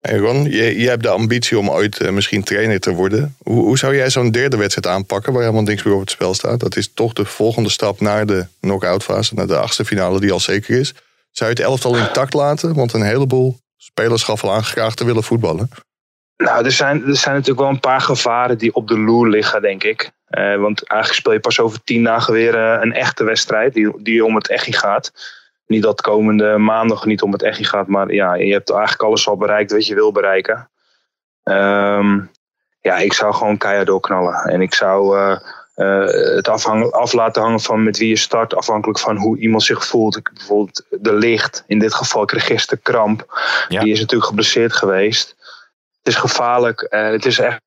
Hey Ron, je, je hebt de ambitie om ooit eh, misschien trainer te worden. Hoe, hoe zou jij zo'n derde wedstrijd aanpakken waar helemaal niks meer op het spel staat? Dat is toch de volgende stap naar de knock-out fase, naar de achtste finale die al zeker is. Zou je het elftal intact laten? Want een heleboel spelers gaf al aan graag te willen voetballen. Nou, er zijn, er zijn natuurlijk wel een paar gevaren die op de loer liggen, denk ik. Eh, want eigenlijk speel je pas over tien dagen weer eh, een echte wedstrijd die, die om het echi gaat. Niet dat komende maandag niet om het echi gaat, maar ja, je hebt eigenlijk alles al bereikt wat je wil bereiken. Ehm, ja, ik zou gewoon keihard doorknallen. En ik zou eh, het afhang, af laten hangen van met wie je start, afhankelijk van hoe iemand zich voelt. Bijvoorbeeld de licht, in dit geval kreeg gisteren kramp. Ja. Die is natuurlijk geblesseerd geweest. Het is gevaarlijk. het is echt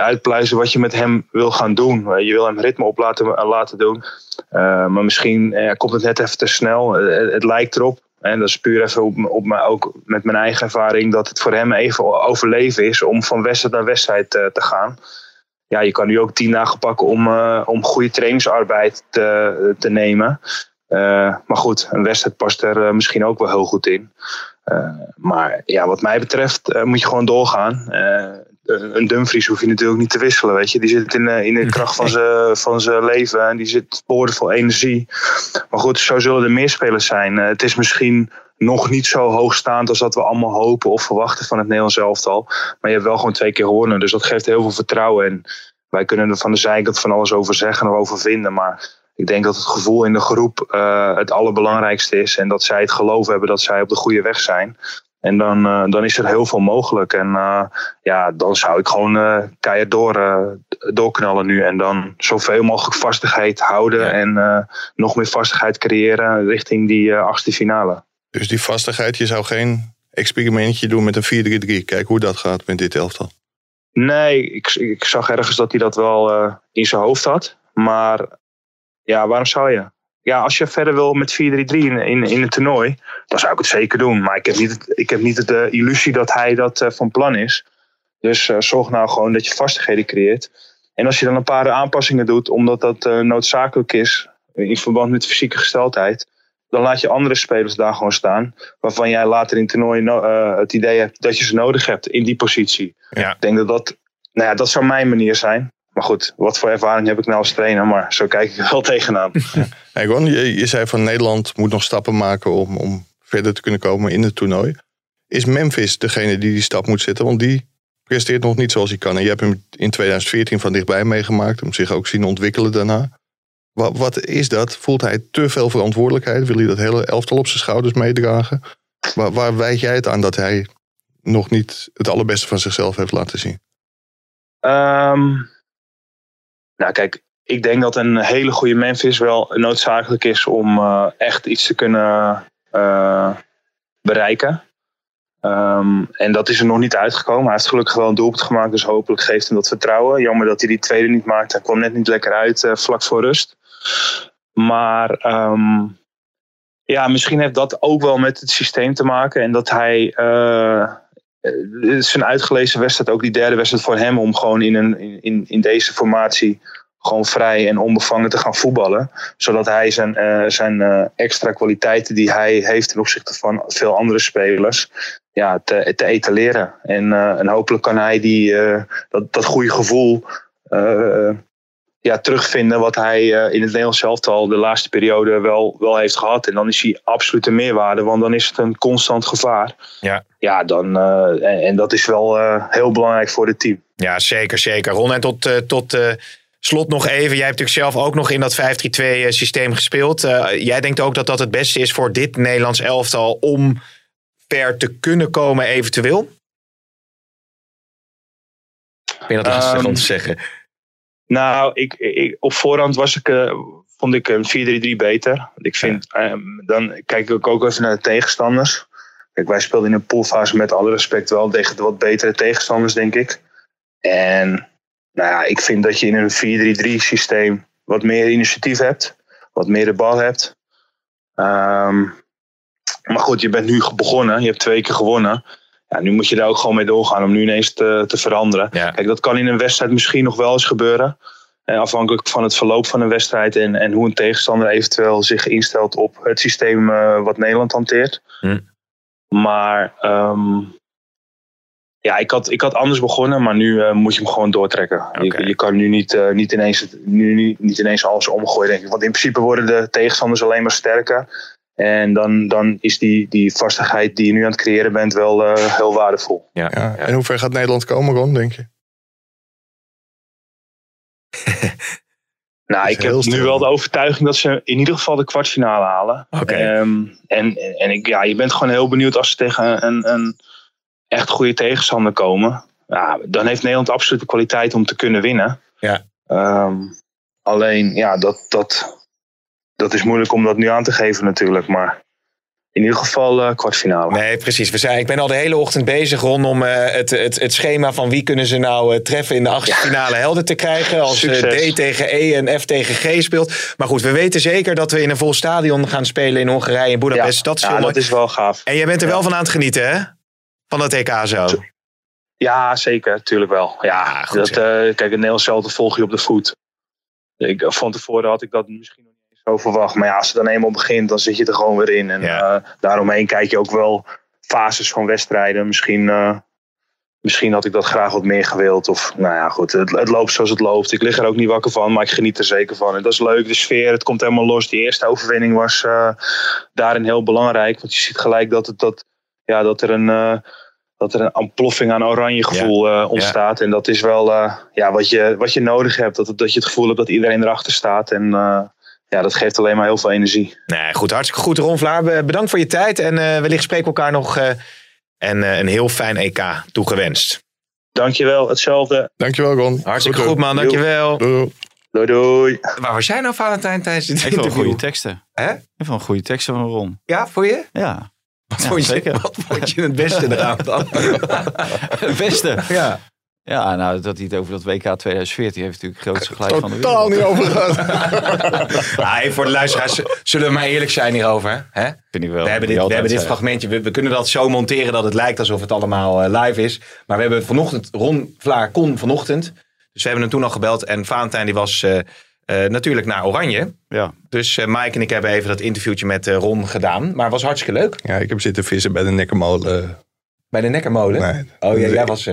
uitpluizen wat je met hem wil gaan doen. Eh, je wil hem ritme op laten, laten doen. Eh, maar misschien eh, komt het net even te snel. Eh, het lijkt erop. En dat is puur even op, op mij, ook met mijn eigen ervaring. Dat het voor hem even overleven is om van wedstrijd naar wedstrijd eh, te gaan. Ja, je kan nu ook tien dagen pakken om, eh, om goede trainingsarbeid te, te nemen. Eh, maar goed, een wedstrijd past er eh, misschien ook wel heel goed in. Eh, maar ja, wat mij betreft eh, moet je gewoon doorgaan. Eh, een Dumfries hoef je natuurlijk niet te wisselen, weet je. Die zit in, eh, in de kracht van zijn van zijn leven en die zit boordevol energie. Maar goed, zo zullen er meer spelers zijn. Eh, het is misschien nog niet zo hoogstaand als dat we allemaal hopen of verwachten van het Nederlands elftal. Maar je hebt wel gewoon twee keer gewonnen, dus dat geeft heel veel vertrouwen. En wij kunnen er van de zijkant van alles over zeggen en over vinden, maar ik denk dat het gevoel in de groep het allerbelangrijkste is. En dat zij het geloof hebben dat zij op de goede weg zijn. En dan, eh, dan is er heel veel mogelijk. En eh, ja, dan zou ik gewoon eh keihard door, doorknallen nu. En dan zoveel mogelijk vastigheid houden. En nog meer vastigheid creëren richting die achtste finale. Dus die vastigheid, je zou geen experimentje doen met een 4-3-3. Kijk hoe dat gaat met dit elftal. Nee, ik, ik zag ergens dat hij dat wel in zijn hoofd had. Maar ja, waarom zou je? Ja, als je verder wil met 4-3-3 in, in, in het toernooi, dan zou ik het zeker doen. Maar ik heb niet, het, ik heb niet de illusie dat hij dat eh, van plan is. Dus eh, zorg nou gewoon dat je vastigheden creëert. En als je dan een paar aanpassingen doet, omdat dat eh, noodzakelijk is in verband met fysieke gesteldheid, dan laat je andere spelers daar gewoon staan. Waarvan jij later in het toernooi no- eh, het idee hebt dat je ze nodig hebt in die positie. Ja. Ik denk dat dat, nou ja, dat zou mijn manier zijn. Maar goed, wat voor ervaring heb ik nou als trainer? Maar zo kijk ik er wel [laughs] tegenaan. Hey Ron, je, je zei van Nederland moet nog stappen maken om, om verder te kunnen komen in het toernooi. Is Memphis degene die die stap moet zetten? Want die presteert nog niet zoals hij kan. En je hebt hem in 2014 van dichtbij meegemaakt. Hem zich ook zien ontwikkelen daarna. Wat, wat is dat? Voelt hij te veel verantwoordelijkheid? Wil hij dat hele elftal op zijn schouders meedragen? Waar, waar wijd jij het aan dat hij nog niet het allerbeste van zichzelf heeft laten zien? Ehm, nou, kijk, ik denk dat een hele goede Memphis wel noodzakelijk is om eh, echt iets te kunnen eh, bereiken. Ehm, en dat is er nog niet uitgekomen. Hij heeft gelukkig wel een doelpunt gemaakt, dus hopelijk geeft hem dat vertrouwen. Jammer dat hij die tweede niet maakte. Hij kwam net niet lekker uit eh, vlak voor rust. Maar ehm, ja, misschien heeft dat ook wel met het systeem te maken. En dat hij. Eh, het is een uitgelezen wedstrijd, ook die derde wedstrijd voor hem, om gewoon in, een, in, in deze formatie gewoon vrij en onbevangen te gaan voetballen. Zodat hij zijn, eh, zijn eh, extra kwaliteiten die hij heeft ten opzichte van veel andere spelers, ja, te, te etaleren. En, en hopelijk kan hij die, dat, dat goede gevoel ja, terugvinden wat hij eh, in het Nederlands elftal de laatste periode wel, wel heeft gehad. En dan is hij absoluut een meerwaarde, want dan is het een constant gevaar. Ja. Ja, dan, eh, en, en dat is wel eh, heel belangrijk voor het team. Ja, zeker, zeker. Ron, en tot, eh, tot eh, slot nog even. Jij hebt natuurlijk zelf ook nog in dat 5-3-2 eh, systeem gespeeld. Eh, jij denkt ook dat dat het beste is voor dit Nederlands elftal om ver te kunnen komen eventueel? Ik vind dat lastig om Ehm, te zeggen. Nou, ik, ik, op voorhand was ik, eh, vond ik een 4-3-3 beter. Ik vind, ehm, dan kijk ik ook even naar de tegenstanders. Kijk, wij speelden in een poolfase met alle respect wel tegen de wat betere tegenstanders, denk ik. En nou ja, ik vind dat je in een 4-3-3 systeem wat meer initiatief hebt. Wat meer de bal hebt. Ehm, maar goed, je bent nu begonnen. Je hebt twee keer gewonnen. Ja, nu moet je daar ook gewoon mee doorgaan om nu ineens te, te veranderen. Ja. Kijk, dat kan in een wedstrijd misschien nog wel eens gebeuren. Eh, afhankelijk van het verloop van een wedstrijd en, en hoe een tegenstander eventueel zich instelt op het systeem eh, wat Nederland hanteert. Hm. Maar ehm, ja, ik had, ik had anders begonnen, maar nu eh, moet je hem gewoon doortrekken. Je, je kan nu niet, niet, ineens, nu, niet, niet ineens alles omgooien, denk ik. Want in principe worden de tegenstanders alleen maar sterker. En dan, dan is die, die vastigheid die je nu aan het creëren bent wel eh, heel waardevol. Ja. Ja. En hoe ver gaat Nederland komen, Ron, denk je? [laughs] Nou, ik heb nu wel de overtuiging dat ze in ieder geval de kwartfinale halen. Oké. Ehm, en en ik, ja, je bent gewoon heel benieuwd als ze tegen een, een echt goede tegenstander komen. Ja, dan heeft Nederland absoluut de kwaliteit om te kunnen winnen. Ja. Ehm, alleen, ja, dat, dat, dat is moeilijk om dat nu aan te geven natuurlijk. Maar in ieder geval eh, kwartfinale. Nee, precies. We zijn, ik ben al de hele ochtend bezig rondom eh, het, het, het schema van wie kunnen ze nou eh, treffen in de achtste finale helder te krijgen. Als. D tegen E en F tegen G speelt. Maar goed, we weten zeker dat we in een vol stadion gaan spelen in Hongarije en Budapest. dat is ja, dat is wel gaaf. En jij bent er wel van aan het genieten, hè? Van dat EK zo. Ja, zeker, tuurlijk wel. Ja, goed dat, eh, kijk, het Nederlands volg je op de voet. Ik, van tevoren had ik dat misschien nog zo verwacht. Maar ja, als het dan eenmaal begint, dan zit je er gewoon weer in. En Ja. eh, daaromheen kijk je ook wel fases van wedstrijden. Misschien, eh, misschien had ik dat graag wat meer gewild. Of, nou ja, goed, het, het loopt zoals het loopt. Ik lig er ook niet wakker van, maar ik geniet er zeker van. En dat is leuk, de sfeer, het komt helemaal los. Die eerste overwinning was eh, daarin heel belangrijk. Want je ziet gelijk dat, het, dat, ja, dat er een... dat er een ontploffing aan oranje gevoel ontstaat. En dat is wel ja, wat, je, wat je nodig hebt. Dat, dat je het gevoel hebt dat iedereen erachter staat. En ja, dat geeft alleen maar heel veel energie. Nee, goed, hartstikke goed. Ron Vlaar, be- bedankt voor je tijd. En eh, wellicht spreken we elkaar nog. eh, en eh, een heel fijn EK toegewenst. Dankjewel, hetzelfde. Dankjewel, Ron. Hartstikke Goed, goed, man. Dankjewel. Doei. Doei doei. Waar was jij nou, Valentijn, tijdens dit Ik interview? goede teksten. Hè? Ik wel goede teksten van Ron. Ja, voor je? Ja. Wat, Ja, vond je zeker. wat vond je het beste eraan dan? [laughs] Het beste. ja. Ja, nou, dat hij het over dat WK 2014 heeft natuurlijk het grootste gelijk van de Totaal niet over gehad. [laughs] Ah, voor de luisteraars, zullen we maar eerlijk zijn hierover? Hè? Vind ik wel. We hebben dit, we hebben dit fragmentje. We, we kunnen dat zo monteren dat het lijkt alsof het allemaal eh, live is. Maar we hebben vanochtend, Ron Vlaar kon vanochtend. Dus we hebben hem toen al gebeld. En Valentijn die was eh, eh, natuurlijk naar Oranje. Ja. Dus eh Mike en ik hebben even dat interviewtje met eh, Ron gedaan. Maar het was hartstikke leuk. Ja, ik heb zitten vissen bij de Nekkermolen. Bij de Nekkermolen. Nee, Oh ja, jij was...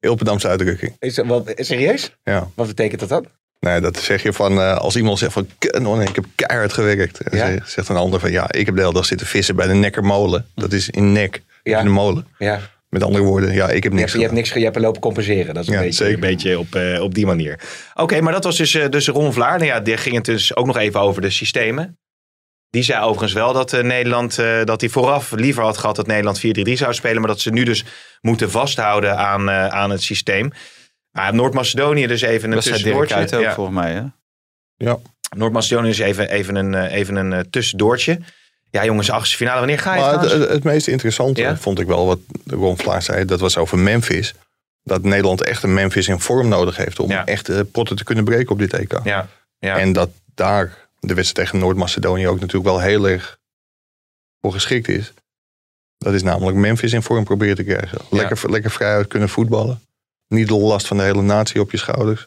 Ilpendamse uitdrukking. is, wat, serieus? Ja. Wat betekent dat dan? Nee, dat zeg je van eh, als iemand zegt van "Kut, man, ik heb keihard gewerkt. En Ja? zegt- een ander van ja, ik heb de hele dag zitten vissen bij de Nekkermolen. Dat is in Nek, Ja. in de molen. Ja. Met andere woorden, ja, ik heb Je niks hebt, je hebt niks, je hebt lopen compenseren. Dat is een Ja, beetje, zeker. een beetje op, eh, op die manier. Oké, maar dat was dus, eh, dus Ron Vlaar. Nou ja, die ging het dus ook nog even over de systemen. Die zei overigens wel dat eh, Nederland, eh, dat hij vooraf liever had gehad dat Nederland 4-3-3 zou spelen. Maar dat ze nu dus moeten vasthouden aan, eh, aan het systeem. Maar Noord-Macedonië dus even een Dat tussendoortje. ook Ja. volgens mij. Hè? Noord-Macedonië is even, even een, even een tussendoortje. Ja jongens, achtste finale. Wanneer ga je Maar het, het, het meest interessante Ja? vond ik wel wat Ron Vlaar zei. Dat was over Memphis. Dat Nederland echt een Memphis in vorm nodig heeft. Om Ja. echt eh, potten te kunnen breken op dit EK. Ja, ja. En dat daar de wedstrijd tegen Noord-Macedonië ook natuurlijk wel heel erg voor geschikt is. Dat is namelijk Memphis in vorm proberen te krijgen. Lekker, lekker vrij uit kunnen voetballen. Niet de last van de hele natie op je schouders.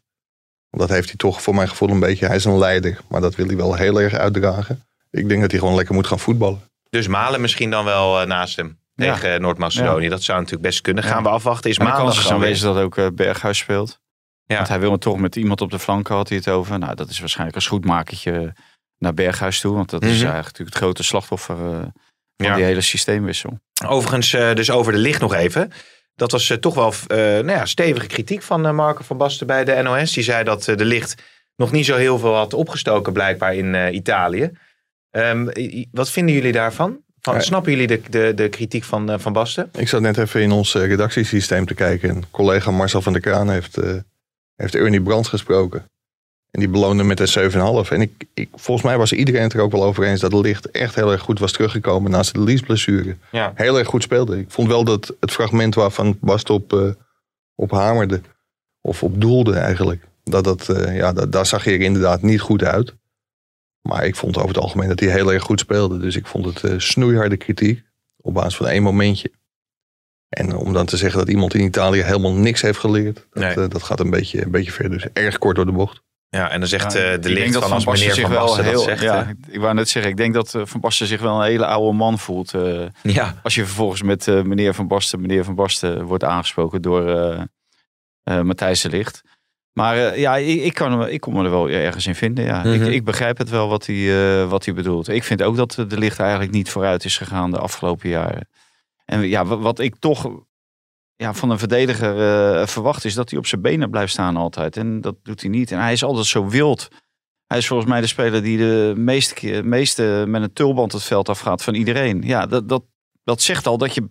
Want dat heeft hij toch voor mijn gevoel een beetje. Hij is een leider, maar dat wil hij wel heel erg uitdragen. Ik denk dat hij gewoon lekker moet gaan voetballen. Dus Malen misschien dan wel eh, naast hem. Ja. Tegen Noord-Macedonië. Dat zou natuurlijk best kunnen. Gaan Ja. we afwachten. Is gewoon aanwezig weer. dat ook eh, Berghuis speelt. Ja. Want hij wil toch met iemand op de flanken, had hij het over. Nou, dat is waarschijnlijk een schoedmakertje naar Berghuis toe. Want dat is Mhm. eigenlijk natuurlijk het grote slachtoffer eh, van Ja. die hele systeemwissel. Overigens, eh, dus over de licht nog even. Dat was eh, toch wel eh, nou ja, stevige kritiek van eh, Marco van Basten bij de NOS. Die zei dat eh, de licht nog niet zo heel veel had opgestoken blijkbaar in eh, Italië. Ehm, wat vinden jullie daarvan? Van, Ja. Snappen jullie de, de, de kritiek van eh, Van Basten? Ik zat net even in ons redactiesysteem te kijken. En collega Marcel van der Kraan heeft, eh, heeft Ernie Brands gesproken. En die beloonde met een 7,5. En ik, ik, volgens mij was iedereen het er ook wel over eens dat licht echt heel erg goed was teruggekomen naast de leaseblessure. Ja. Heel erg goed speelde. Ik vond wel dat het fragment waarvan Bast op, eh, op hamerde, of op doelde eigenlijk, dat dat, eh, ja, dat, daar zag hij er inderdaad niet goed uit. Maar ik vond over het algemeen dat hij heel erg goed speelde. Dus ik vond het eh, snoeiharde kritiek op basis van één momentje. En om dan te zeggen dat iemand in Italië helemaal niks heeft geleerd, dat, Nee. eh, dat gaat een beetje, een beetje ver. Dus erg kort door de bocht. Ja, en dan zegt Ja, eh, ik de denk licht dat van als meneer zich Van Basten dat heel- zegt. Ja, ik wou net zeggen, ik denk dat eh, Van Basten zich wel een hele oude man voelt. eh, ja. als je vervolgens met eh, meneer Van Basten, meneer Van Basten wordt aangesproken door eh, eh, Matthijs de Licht. Maar eh, ja, ik, ik, kan, ik kon me er wel ergens in vinden. Ja. Mhm. ik, ik begrijp het wel wat hij, eh, wat hij bedoelt. Ik vind ook dat de Licht eigenlijk niet vooruit is gegaan de afgelopen jaren. En ja, wa- wat ik toch ja, van een verdediger eh, verwacht is dat hij op zijn benen blijft staan altijd. En dat doet hij niet. En hij is altijd zo wild. Hij is volgens mij de speler die de meeste, keer, meeste met een tulband het veld afgaat van iedereen. Ja, dat, dat, dat zegt al dat je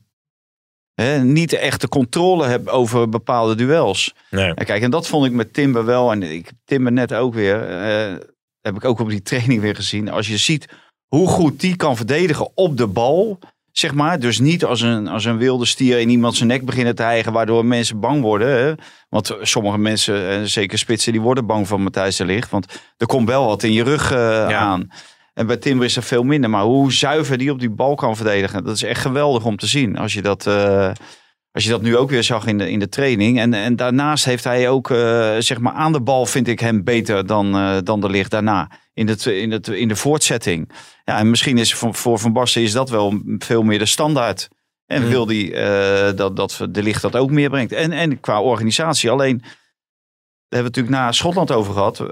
hè, niet de echte controle hebt over bepaalde duels. Nee. En kijk, en dat vond ik met Timber wel. En ik Timber net ook weer. eh, heb ik ook op die [laughs] training weer gezien. Als je ziet hoe goed die kan verdedigen op de bal. Zeg maar. Dus niet als een, als een wilde stier in iemand zijn nek beginnen te hijgen. Waardoor mensen bang worden. Hè? Want sommige mensen, en zeker spitsen, die worden bang van Matthijs de Ligt. Want er komt wel wat in je rug eh, aan. En bij Timber is er veel minder. Maar hoe zuiver die op die bal kan verdedigen. Dat is echt geweldig om te zien. Als je dat, eh, als je dat nu ook weer zag in de, in de training. En, en daarnaast heeft hij ook, eh, zeg maar, aan de bal vind ik hem beter dan, eh, dan de licht daarna. In, het, in, het, in de voortzetting. Ja, en misschien is voor, voor Van Basten is dat wel veel meer de standaard. En Mm. wil hij eh, dat, dat de licht dat ook meer brengt. En, en qua organisatie. Alleen, daar hebben we het natuurlijk na Schotland over gehad. eh,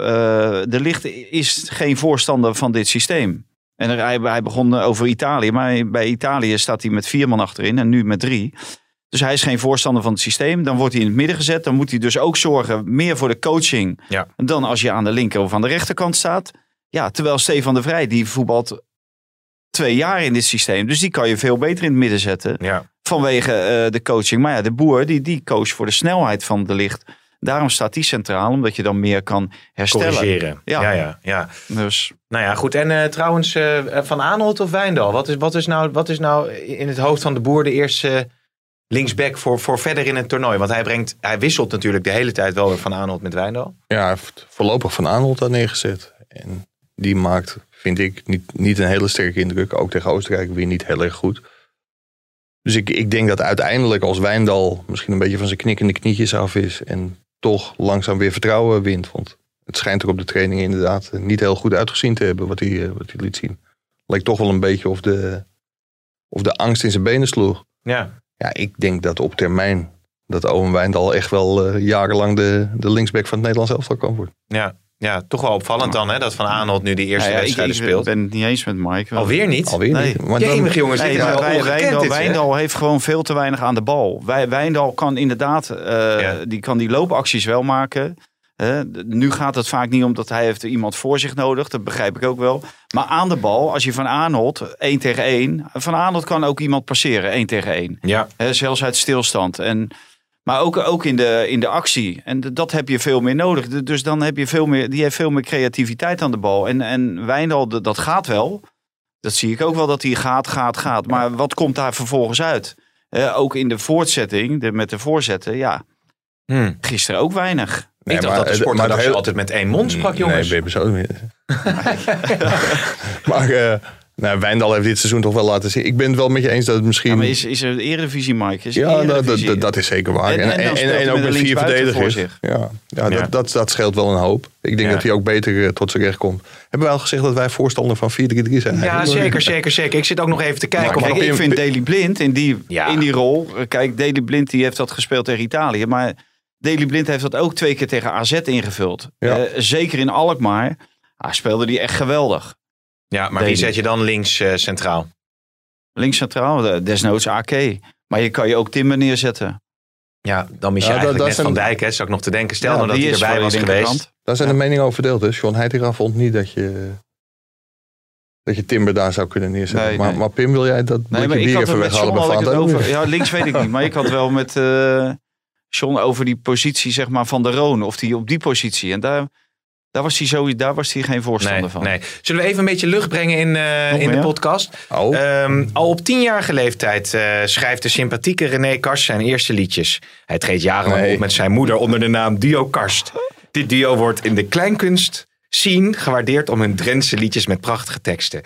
de licht is geen voorstander van dit systeem. En hij, hij begon over Italië. Maar bij Italië staat hij met vier man achterin. En nu met drie. Dus hij is geen voorstander van het systeem. Dan wordt hij in het midden gezet. Dan moet hij dus ook zorgen meer voor de coaching. Ja. Dan als je aan de linker of aan de rechterkant staat. Ja, terwijl Stefan de Vrij, die voetbalt twee jaar in dit systeem. Dus die kan je veel beter in het midden zetten. Ja. Vanwege eh, de coaching. Maar ja, de boer, die, die coach voor de snelheid van de licht. Daarom staat die centraal, omdat je dan meer kan herstellen. Corrigeren. Ja. Ja, ja, ja. Dus Nou ja, goed. En eh, trouwens, eh, Van Aanholt of Wijndal? Wat is, wat, is nou, wat is nou in het hoofd van de boer de eerste linksback voor, voor verder in het toernooi? Want hij, brengt, hij wisselt natuurlijk de hele tijd wel weer Van Aanholt met Wijndal. Ja, hij heeft voorlopig Van Aanholt daar neergezet. En die maakt, vind ik, niet, niet een hele sterke indruk. Ook tegen Oostenrijk weer niet heel erg goed. Dus ik, ik denk dat uiteindelijk als Wijndal misschien een beetje van zijn knikkende knietjes af is. En toch langzaam weer vertrouwen wint. Want het schijnt er op de training inderdaad niet heel goed uitgezien te hebben wat hij, eh, wat hij liet zien. Lijkt toch wel een beetje of de, of de angst in zijn benen sloeg. Ja. Ja, ik denk dat op termijn dat Owen Wijndal echt wel eh, jarenlang de, de linksback van het Nederlands elftal kan worden. Ja. Ja, toch wel opvallend dan hè, dat Van Aanholt nu die eerste Nou ja, ik, wedstrijden ik speelt. ben het niet eens met Mike. Alweer niet? Alweer Nee. niet. Jemig jongens, Nee, maar Wijndal, dit? Wijndal heeft gewoon veel te weinig aan de bal. Wij, Wijndal kan inderdaad, eh, Ja. die kan die loopacties wel maken. Nu gaat het vaak niet om dat hij heeft er iemand voor zich nodig. Dat begrijp ik ook wel. Maar aan de bal, als je Van Aanholt, 1 tegen 1. Van Aanholt kan ook iemand passeren, 1 tegen 1. Ja, Hè, zelfs uit stilstand. En, maar ook, ook in, de, in de actie. En dat heb je veel meer nodig. Dus dan heb je veel meer, die heeft veel meer creativiteit aan de bal. En, en Wijndal, dat gaat wel. Dat zie ik ook wel dat hij gaat, gaat, gaat. Maar wat komt daar vervolgens uit? Eh, ook in de voortzetting, de, met de voorzetten, ja, Hm. gisteren ook weinig. Nee, ik dacht maar dat de sportredactie heel- altijd met één mond sprak, jongens. Nee, ben je zo niet. [laughs] [laughs] maar eh nou, Wijndal heeft dit seizoen toch wel laten zien. Ik ben het wel met je eens dat het misschien... Ja, maar is, is er de Eredivisie, Mike? Is Ja, dat, dat, Eredivisie? dat, dat is zeker waar. En- En, ook met een vier verdedigers. voor zich. Ja, ja, Ja. Dat, dat, dat scheelt wel een hoop. Ik denk Ja. dat hij ook beter eh, tot zijn recht komt. Hebben wij al gezegd dat wij voorstander van 4-3-3 zijn? Ja, eigenlijk? zeker, zeker, zeker. Ik zit ook nog even te kijken. Maar of Kijk, ik in- vind Daley Blind in die, Ja. in die rol. eh, Kijk, Daley Blind die heeft dat gespeeld tegen Italië. Maar Daley Blind heeft dat ook twee keer tegen AZ ingevuld. Ja. Eh, zeker in Alkmaar. Ah, speelde die echt geweldig. Ja, maar wie zet je dan links eh, centraal? Links centraal, desnoods AK. Maar je kan je ook Timber neerzetten. Ja, dan mis je Ja, dat- eigenlijk dat net zijn- Van Dijk. Hè, zou ik nog te denken. Stel Ja, nou dat die hij is erbij voor was geweest. Daar zijn de meningen over verdeeld. Dus John Heitinga vond niet dat je, dat je Timber daar zou kunnen neerzetten. Nee, maar, nee. maar Pim, wil jij dat Nee, maar blikje ik bier had even weghalen bij Vaant? over. Ja, links weet ik niet. Maar ik had wel met eh John over die positie zeg maar, van de Roon. Of die op die positie. En daar, daar, was hij zo, daar was hij geen voorstander Nee, van. nee. Zullen we even een beetje lucht brengen in, eh, in de podcast? Oh, Ehm, al op tienjarige leeftijd eh, schrijft de sympathieke René Karst zijn eerste liedjes. Hij treedt jarenlang Nee. op met zijn moeder onder de naam Duo Karst. Dit duo wordt in de kleinkunst zien gewaardeerd om hun Drentse liedjes met prachtige teksten.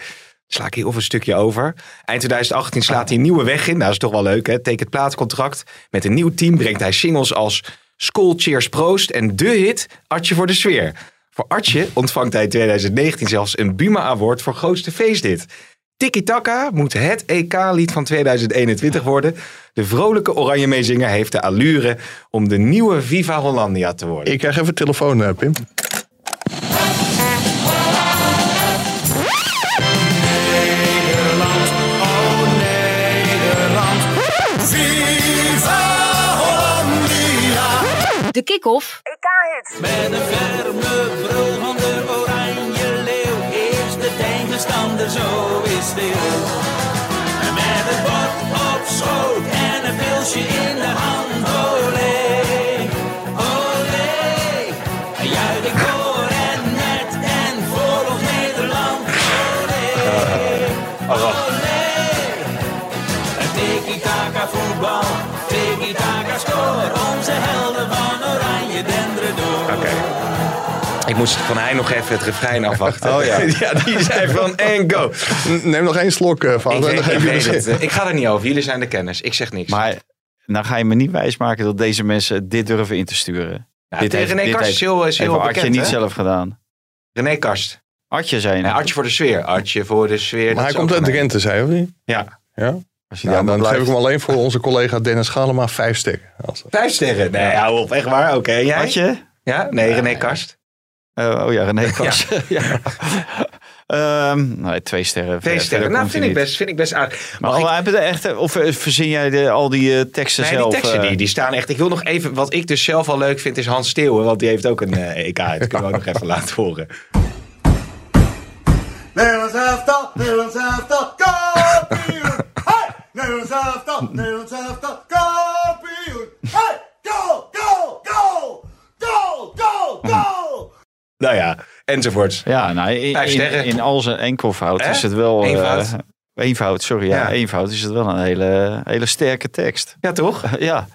Sla ik hier of een stukje over. Eind 2018 slaat hij een nieuwe weg in. Nou, dat is toch wel leuk, hè? Tekent plaatcontract. Met een nieuw team brengt hij singles als School Cheers Proost en de hit Artje voor de Sfeer. Voor Artje ontvangt hij in 2019 zelfs een Buma Award voor grootste feestdit. Tiki Taka moet het EK-lied van 2021 worden. De vrolijke oranje meezinger heeft de allure om de nieuwe Viva Hollandia te worden. Ik krijg even telefoon, eh, Pim. Nederland, oh Nederland. Viva Hollandia. De kick-off. Met een ferme brul van de oranje leeuw is de tegenstander zo is stil. En met het bord op schoot en een pilsje in de hand, olé, olé. Juich ik door en net en voor ons Nederland, olé, olé. En tiki-taka voetbal, tiki-taka score, onze helden door. Ik moest van hij nog even het refrein [laughs] afwachten. Oh ja. [laughs] ja, die zei van en go. Neem nog één slok, eh Ik, weet, ik, je weet het. zin. Ik ga er niet over. Jullie zijn de kennis. Ik zeg niks. Maar nou ga je me niet wijsmaken dat deze mensen dit durven in te sturen. Ja, dit tegen René Karst is heel, is bekend, niet hè? zelf gedaan. René Karst. Artje. Artje voor de sfeer. Artje voor de sfeer. Maar hij komt uit van. Drenthe, zei je of niet? Ja. Ja? Als je Nou, dan geef ik blijft. hem alleen voor onze collega Dennis Schalema vijf sterren. Vijf sterren. Nee, hou op. Echt waar. Oké. jij? Artje? Ja? Nee, René Karst. Eh, oh ja, René Kars. [laughs] [laughs] ja. Ehm, nee, twee sterren. Twee sterren. Nou, vind ik, niet. best, vind ik best aardig. Maar Mag ik- de echte, of eh, verzin jij de, al die eh, teksten Nee, zelf? die teksten eh? die, die staan echt. Ik wil nog even, wat ik dus zelf al leuk vind, is Hans Steeuwen. Want die heeft ook een eh, EK. Dat kunnen we ook nog even laten horen. Nederlands elftal, Nederlands elftal, kampioen! [laughs] Hey! Nederlands elftal, Nederlands elftal, kampioen! Hey! Nou ja, enzovoorts. Ja, nou, in, in, al zijn enkelvoud Hè? is het wel... eh, Eenvoud. eenvoud, sorry. Ja, Ja. eenvoud is het wel een hele, hele sterke tekst. Ja, toch? [laughs] ja,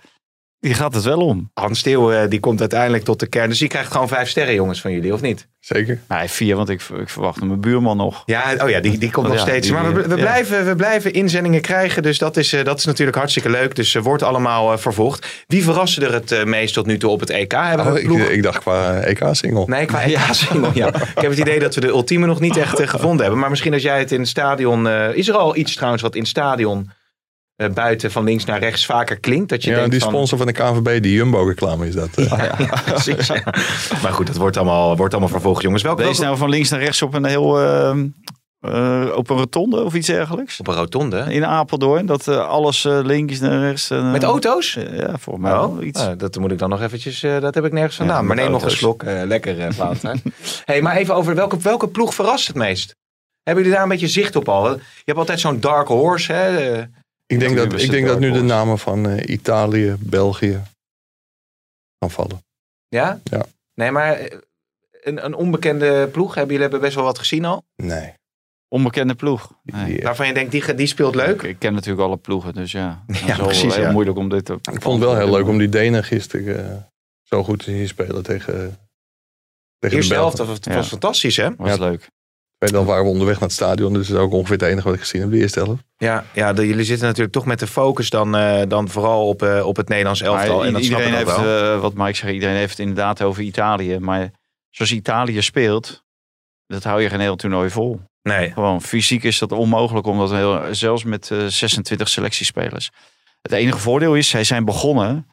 die gaat het wel om. Hans Steeuwen eh, die komt uiteindelijk tot de kern. Dus die krijgt gewoon vijf sterren, jongens, van jullie, of niet? Zeker. Nee, vier, want ik, ik verwacht mijn buurman nog. Ja, oh ja, die, die komt Oh nog ja, steeds. die- maar we, we, ja. blijven, we blijven inzendingen krijgen. Dus dat is, eh, dat is natuurlijk hartstikke leuk. Dus ze wordt allemaal eh, vervolgd. Wie verraste er het eh, meest tot nu toe op het EK? Hebben we Oh, ik, ik dacht qua EK-single. Nee, qua EK-single, [laughs] ja. [laughs] Ik heb het idee dat we de ultieme nog niet echt eh, gevonden hebben. Maar misschien als jij het in het stadion... eh, is er al iets trouwens wat in het stadion... eh, buiten van links naar rechts vaker klinkt? Dat je Ja, denkt die sponsor van de KNVB, die Jumbo-reclame is dat. eh. Ja, [laughs] precies. ja. Maar goed, dat wordt allemaal, wordt allemaal vervolgd, jongens. Welke, Deze nou van links naar rechts op een heel... eh, op een rotonde of iets dergelijks. Op een rotonde? In Apeldoorn, dat eh, alles eh, links naar rechts... eh, Met auto's? ja, volgens mij wel Oh, iets. eh, dat moet ik dan nog eventjes, eh, dat heb ik nergens vandaan. Ja, maar neem nog een slok. eh, lekker, eh Valentijn. [laughs] hey, maar even over welke, welke ploeg verrast het meest? Hebben jullie daar een beetje zicht op al? Je hebt altijd zo'n dark horse. Hè? Eh, Ik denk, dat, ik denk dat nu de namen van eh, Italië, België gaan vallen. Ja? Ja. Nee, maar eh, een, een onbekende ploeg. Hebben jullie hebben best wel wat gezien al? Nee. Onbekende ploeg. Nee. Die- Waarvan je denkt, die, die speelt leuk. Ik, ik ken natuurlijk alle ploegen, dus ja. [laughs] Het Ja, is wel precies, heel ja. moeilijk om dit te... Ik vond het wel heel leuk om die Denen gisteren eh, zo goed te zien spelen tegen, tegen de Eerste helft, dat was, Ja. fantastisch hè? Was Ja. leuk. Tweede helft waren we onderweg naar het stadion, dus dat is ook ongeveer het enige wat ik gezien heb, de eerste helft. Ja, ja de, jullie zitten natuurlijk toch met de focus dan, eh, dan vooral op, eh, op het Nederlands elftal. Maar en dat snap iedereen heeft, wel. eh, wat Mike zegt, iedereen heeft het inderdaad over Italië. Maar zoals Italië speelt, dat hou je geen heel toernooi vol. nee. Gewoon fysiek is dat onmogelijk, omdat heel, zelfs met eh 26 selectiespelers. Het enige voordeel is, zij zijn begonnen.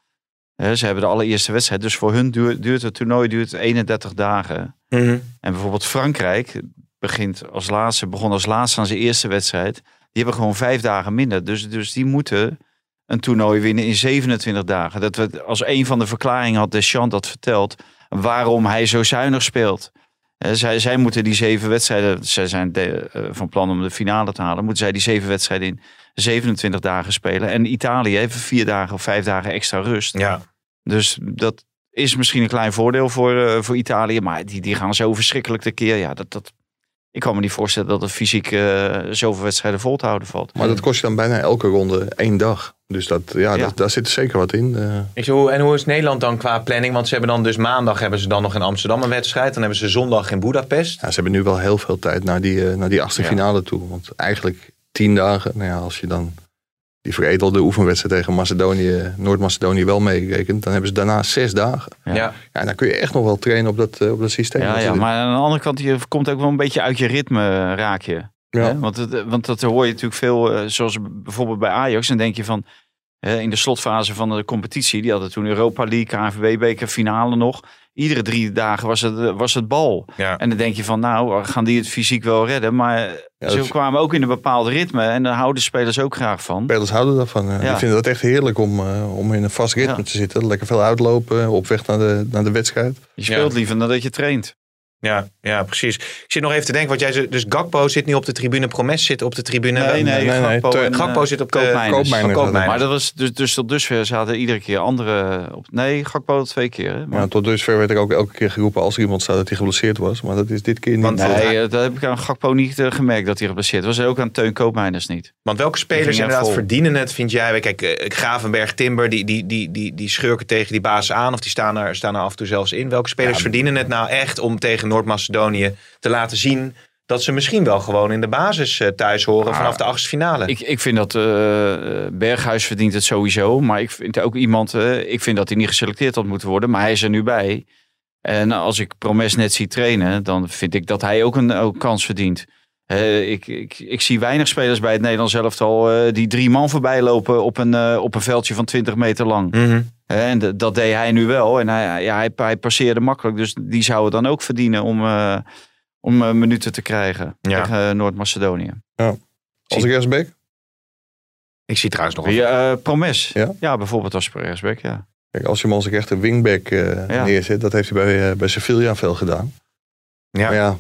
Hè, ze hebben de allereerste wedstrijd. Dus voor hun duurt, duurt het toernooi duurt 31 dagen. Mhm. En bijvoorbeeld Frankrijk begint als laatste, begon als laatste aan zijn eerste wedstrijd. Die hebben gewoon vijf dagen minder. Dus, dus die moeten een toernooi winnen in 27 dagen. Dat we, als een van de verklaringen had Deschamps dat verteld. Waarom hij zo zuinig speelt. Zij, zij moeten die zeven wedstrijden, zij zijn de- eh, van plan om de finale te halen, moeten zij die zeven wedstrijden in 27 dagen spelen. En Italië heeft vier dagen of vijf dagen extra rust. Ja. Dus dat is misschien een klein voordeel voor, eh, voor Italië. Maar die, die gaan zo verschrikkelijk tekeer. Ja, dat, dat, ik kan me niet voorstellen dat het fysiek eh, zoveel wedstrijden vol te houden valt. Maar dat kost je dan bijna elke ronde één dag. Dus dat, ja, Ja. Dat, daar zit er zeker wat in. eh. Ik en hoe is Nederland dan qua planning? Want ze hebben dan dus maandag hebben ze dan nog in Amsterdam een wedstrijd. Dan hebben ze zondag in Budapest. ja, ze hebben nu wel heel veel tijd naar die, eh, naar die achtste Ja. finale toe. Want eigenlijk tien dagen, nou ja, als je dan die veredelde oefenwedstrijd tegen Macedonië, Noord-Macedonië wel meegerekend, dan hebben ze daarna zes dagen. Ja. Ja, en dan kun je echt nog wel trainen op dat, eh, op dat systeem. Ja, ja, maar aan de andere kant, je komt ook wel een beetje uit je ritme, raak je. Ja. Hè? Want, het, want dat hoor je natuurlijk veel, eh, zoals bijvoorbeeld bij Ajax. Dan denk je van, hè, in de slotfase van de competitie, die hadden toen Europa League, KNVB-beker, finale nog. Iedere drie dagen was het, was het bal. Ja. En dan denk je van, nou, gaan die het fysiek wel redden? Maar ze kwamen ook in een bepaald ritme en daar houden spelers ook graag van. Spelers houden daarvan. eh. Ja. Die vinden dat echt heerlijk om, eh, om in een vast ritme Ja. te zitten. Lekker veel uitlopen, op weg naar de, naar de wedstrijd. Je speelt liever dan dat je traint. Ja, ja, precies. Ik zit nog even te denken, want jij zei, dus Gakpo zit nu op de tribune, Promes zit op de tribune. Nee, nee, nee, nee. Gakpo, Te- en, Gakpo eh, zit op de. Oh, Koopmeiners. Maar dat was dus, dus tot dusver zaten iedere keer andere op. Nee, Gakpo twee keer. Hè? Maar, Ja, tot dusver werd er ook elke keer geroepen als er iemand staat dat hij geblesseerd was. Maar dat is dit keer niet. Want- nee, eh, dat heb ik aan Gakpo niet eh, gemerkt dat hij geblesseerd was. Ook aan Teun Koopmeiners niet. Want welke spelers er inderdaad vol. verdienen het, vind jij? Kijk, eh, Gravenberg, Timber, die, die, die, die, die schurken tegen die baas aan. Of die staan er, staan er af en toe zelfs in. Welke spelers verdienen het nou echt om tegen Noord-Macedonië te laten zien... dat ze misschien wel gewoon in de basis eh, thuis horen vanaf de achtste finale? Ik, ik vind dat eh, Berghuis verdient het sowieso. Maar ik vind ook iemand. eh, ik vind dat hij niet geselecteerd had moeten worden. Maar hij is er nu bij. En als ik Promes net zie trainen. dan vind ik dat hij ook een ook kans verdient. Ik, ik, ik zie weinig spelers bij het Nederlands elftal. eh die drie man voorbij lopen op een, eh, op een veldje van 20 meter lang. Mhm. Hè, En dat deed hij nu wel. En hij, ja, hij, hij passeerde makkelijk. Dus die zou het dan ook verdienen om, eh, om eh, minuten te krijgen Ja. tegen Noord-Macedonië. Als ik rechtsback? Ik zie trouwens nog... Wie, eh, Promes. Ja? Ja? bijvoorbeeld als rechtsback, ja. Kijk, als je hem als een echte wingback eh, Ja. neerzet, dat heeft hij bij, eh, bij Sevilla veel gedaan. Ja. Maar ja,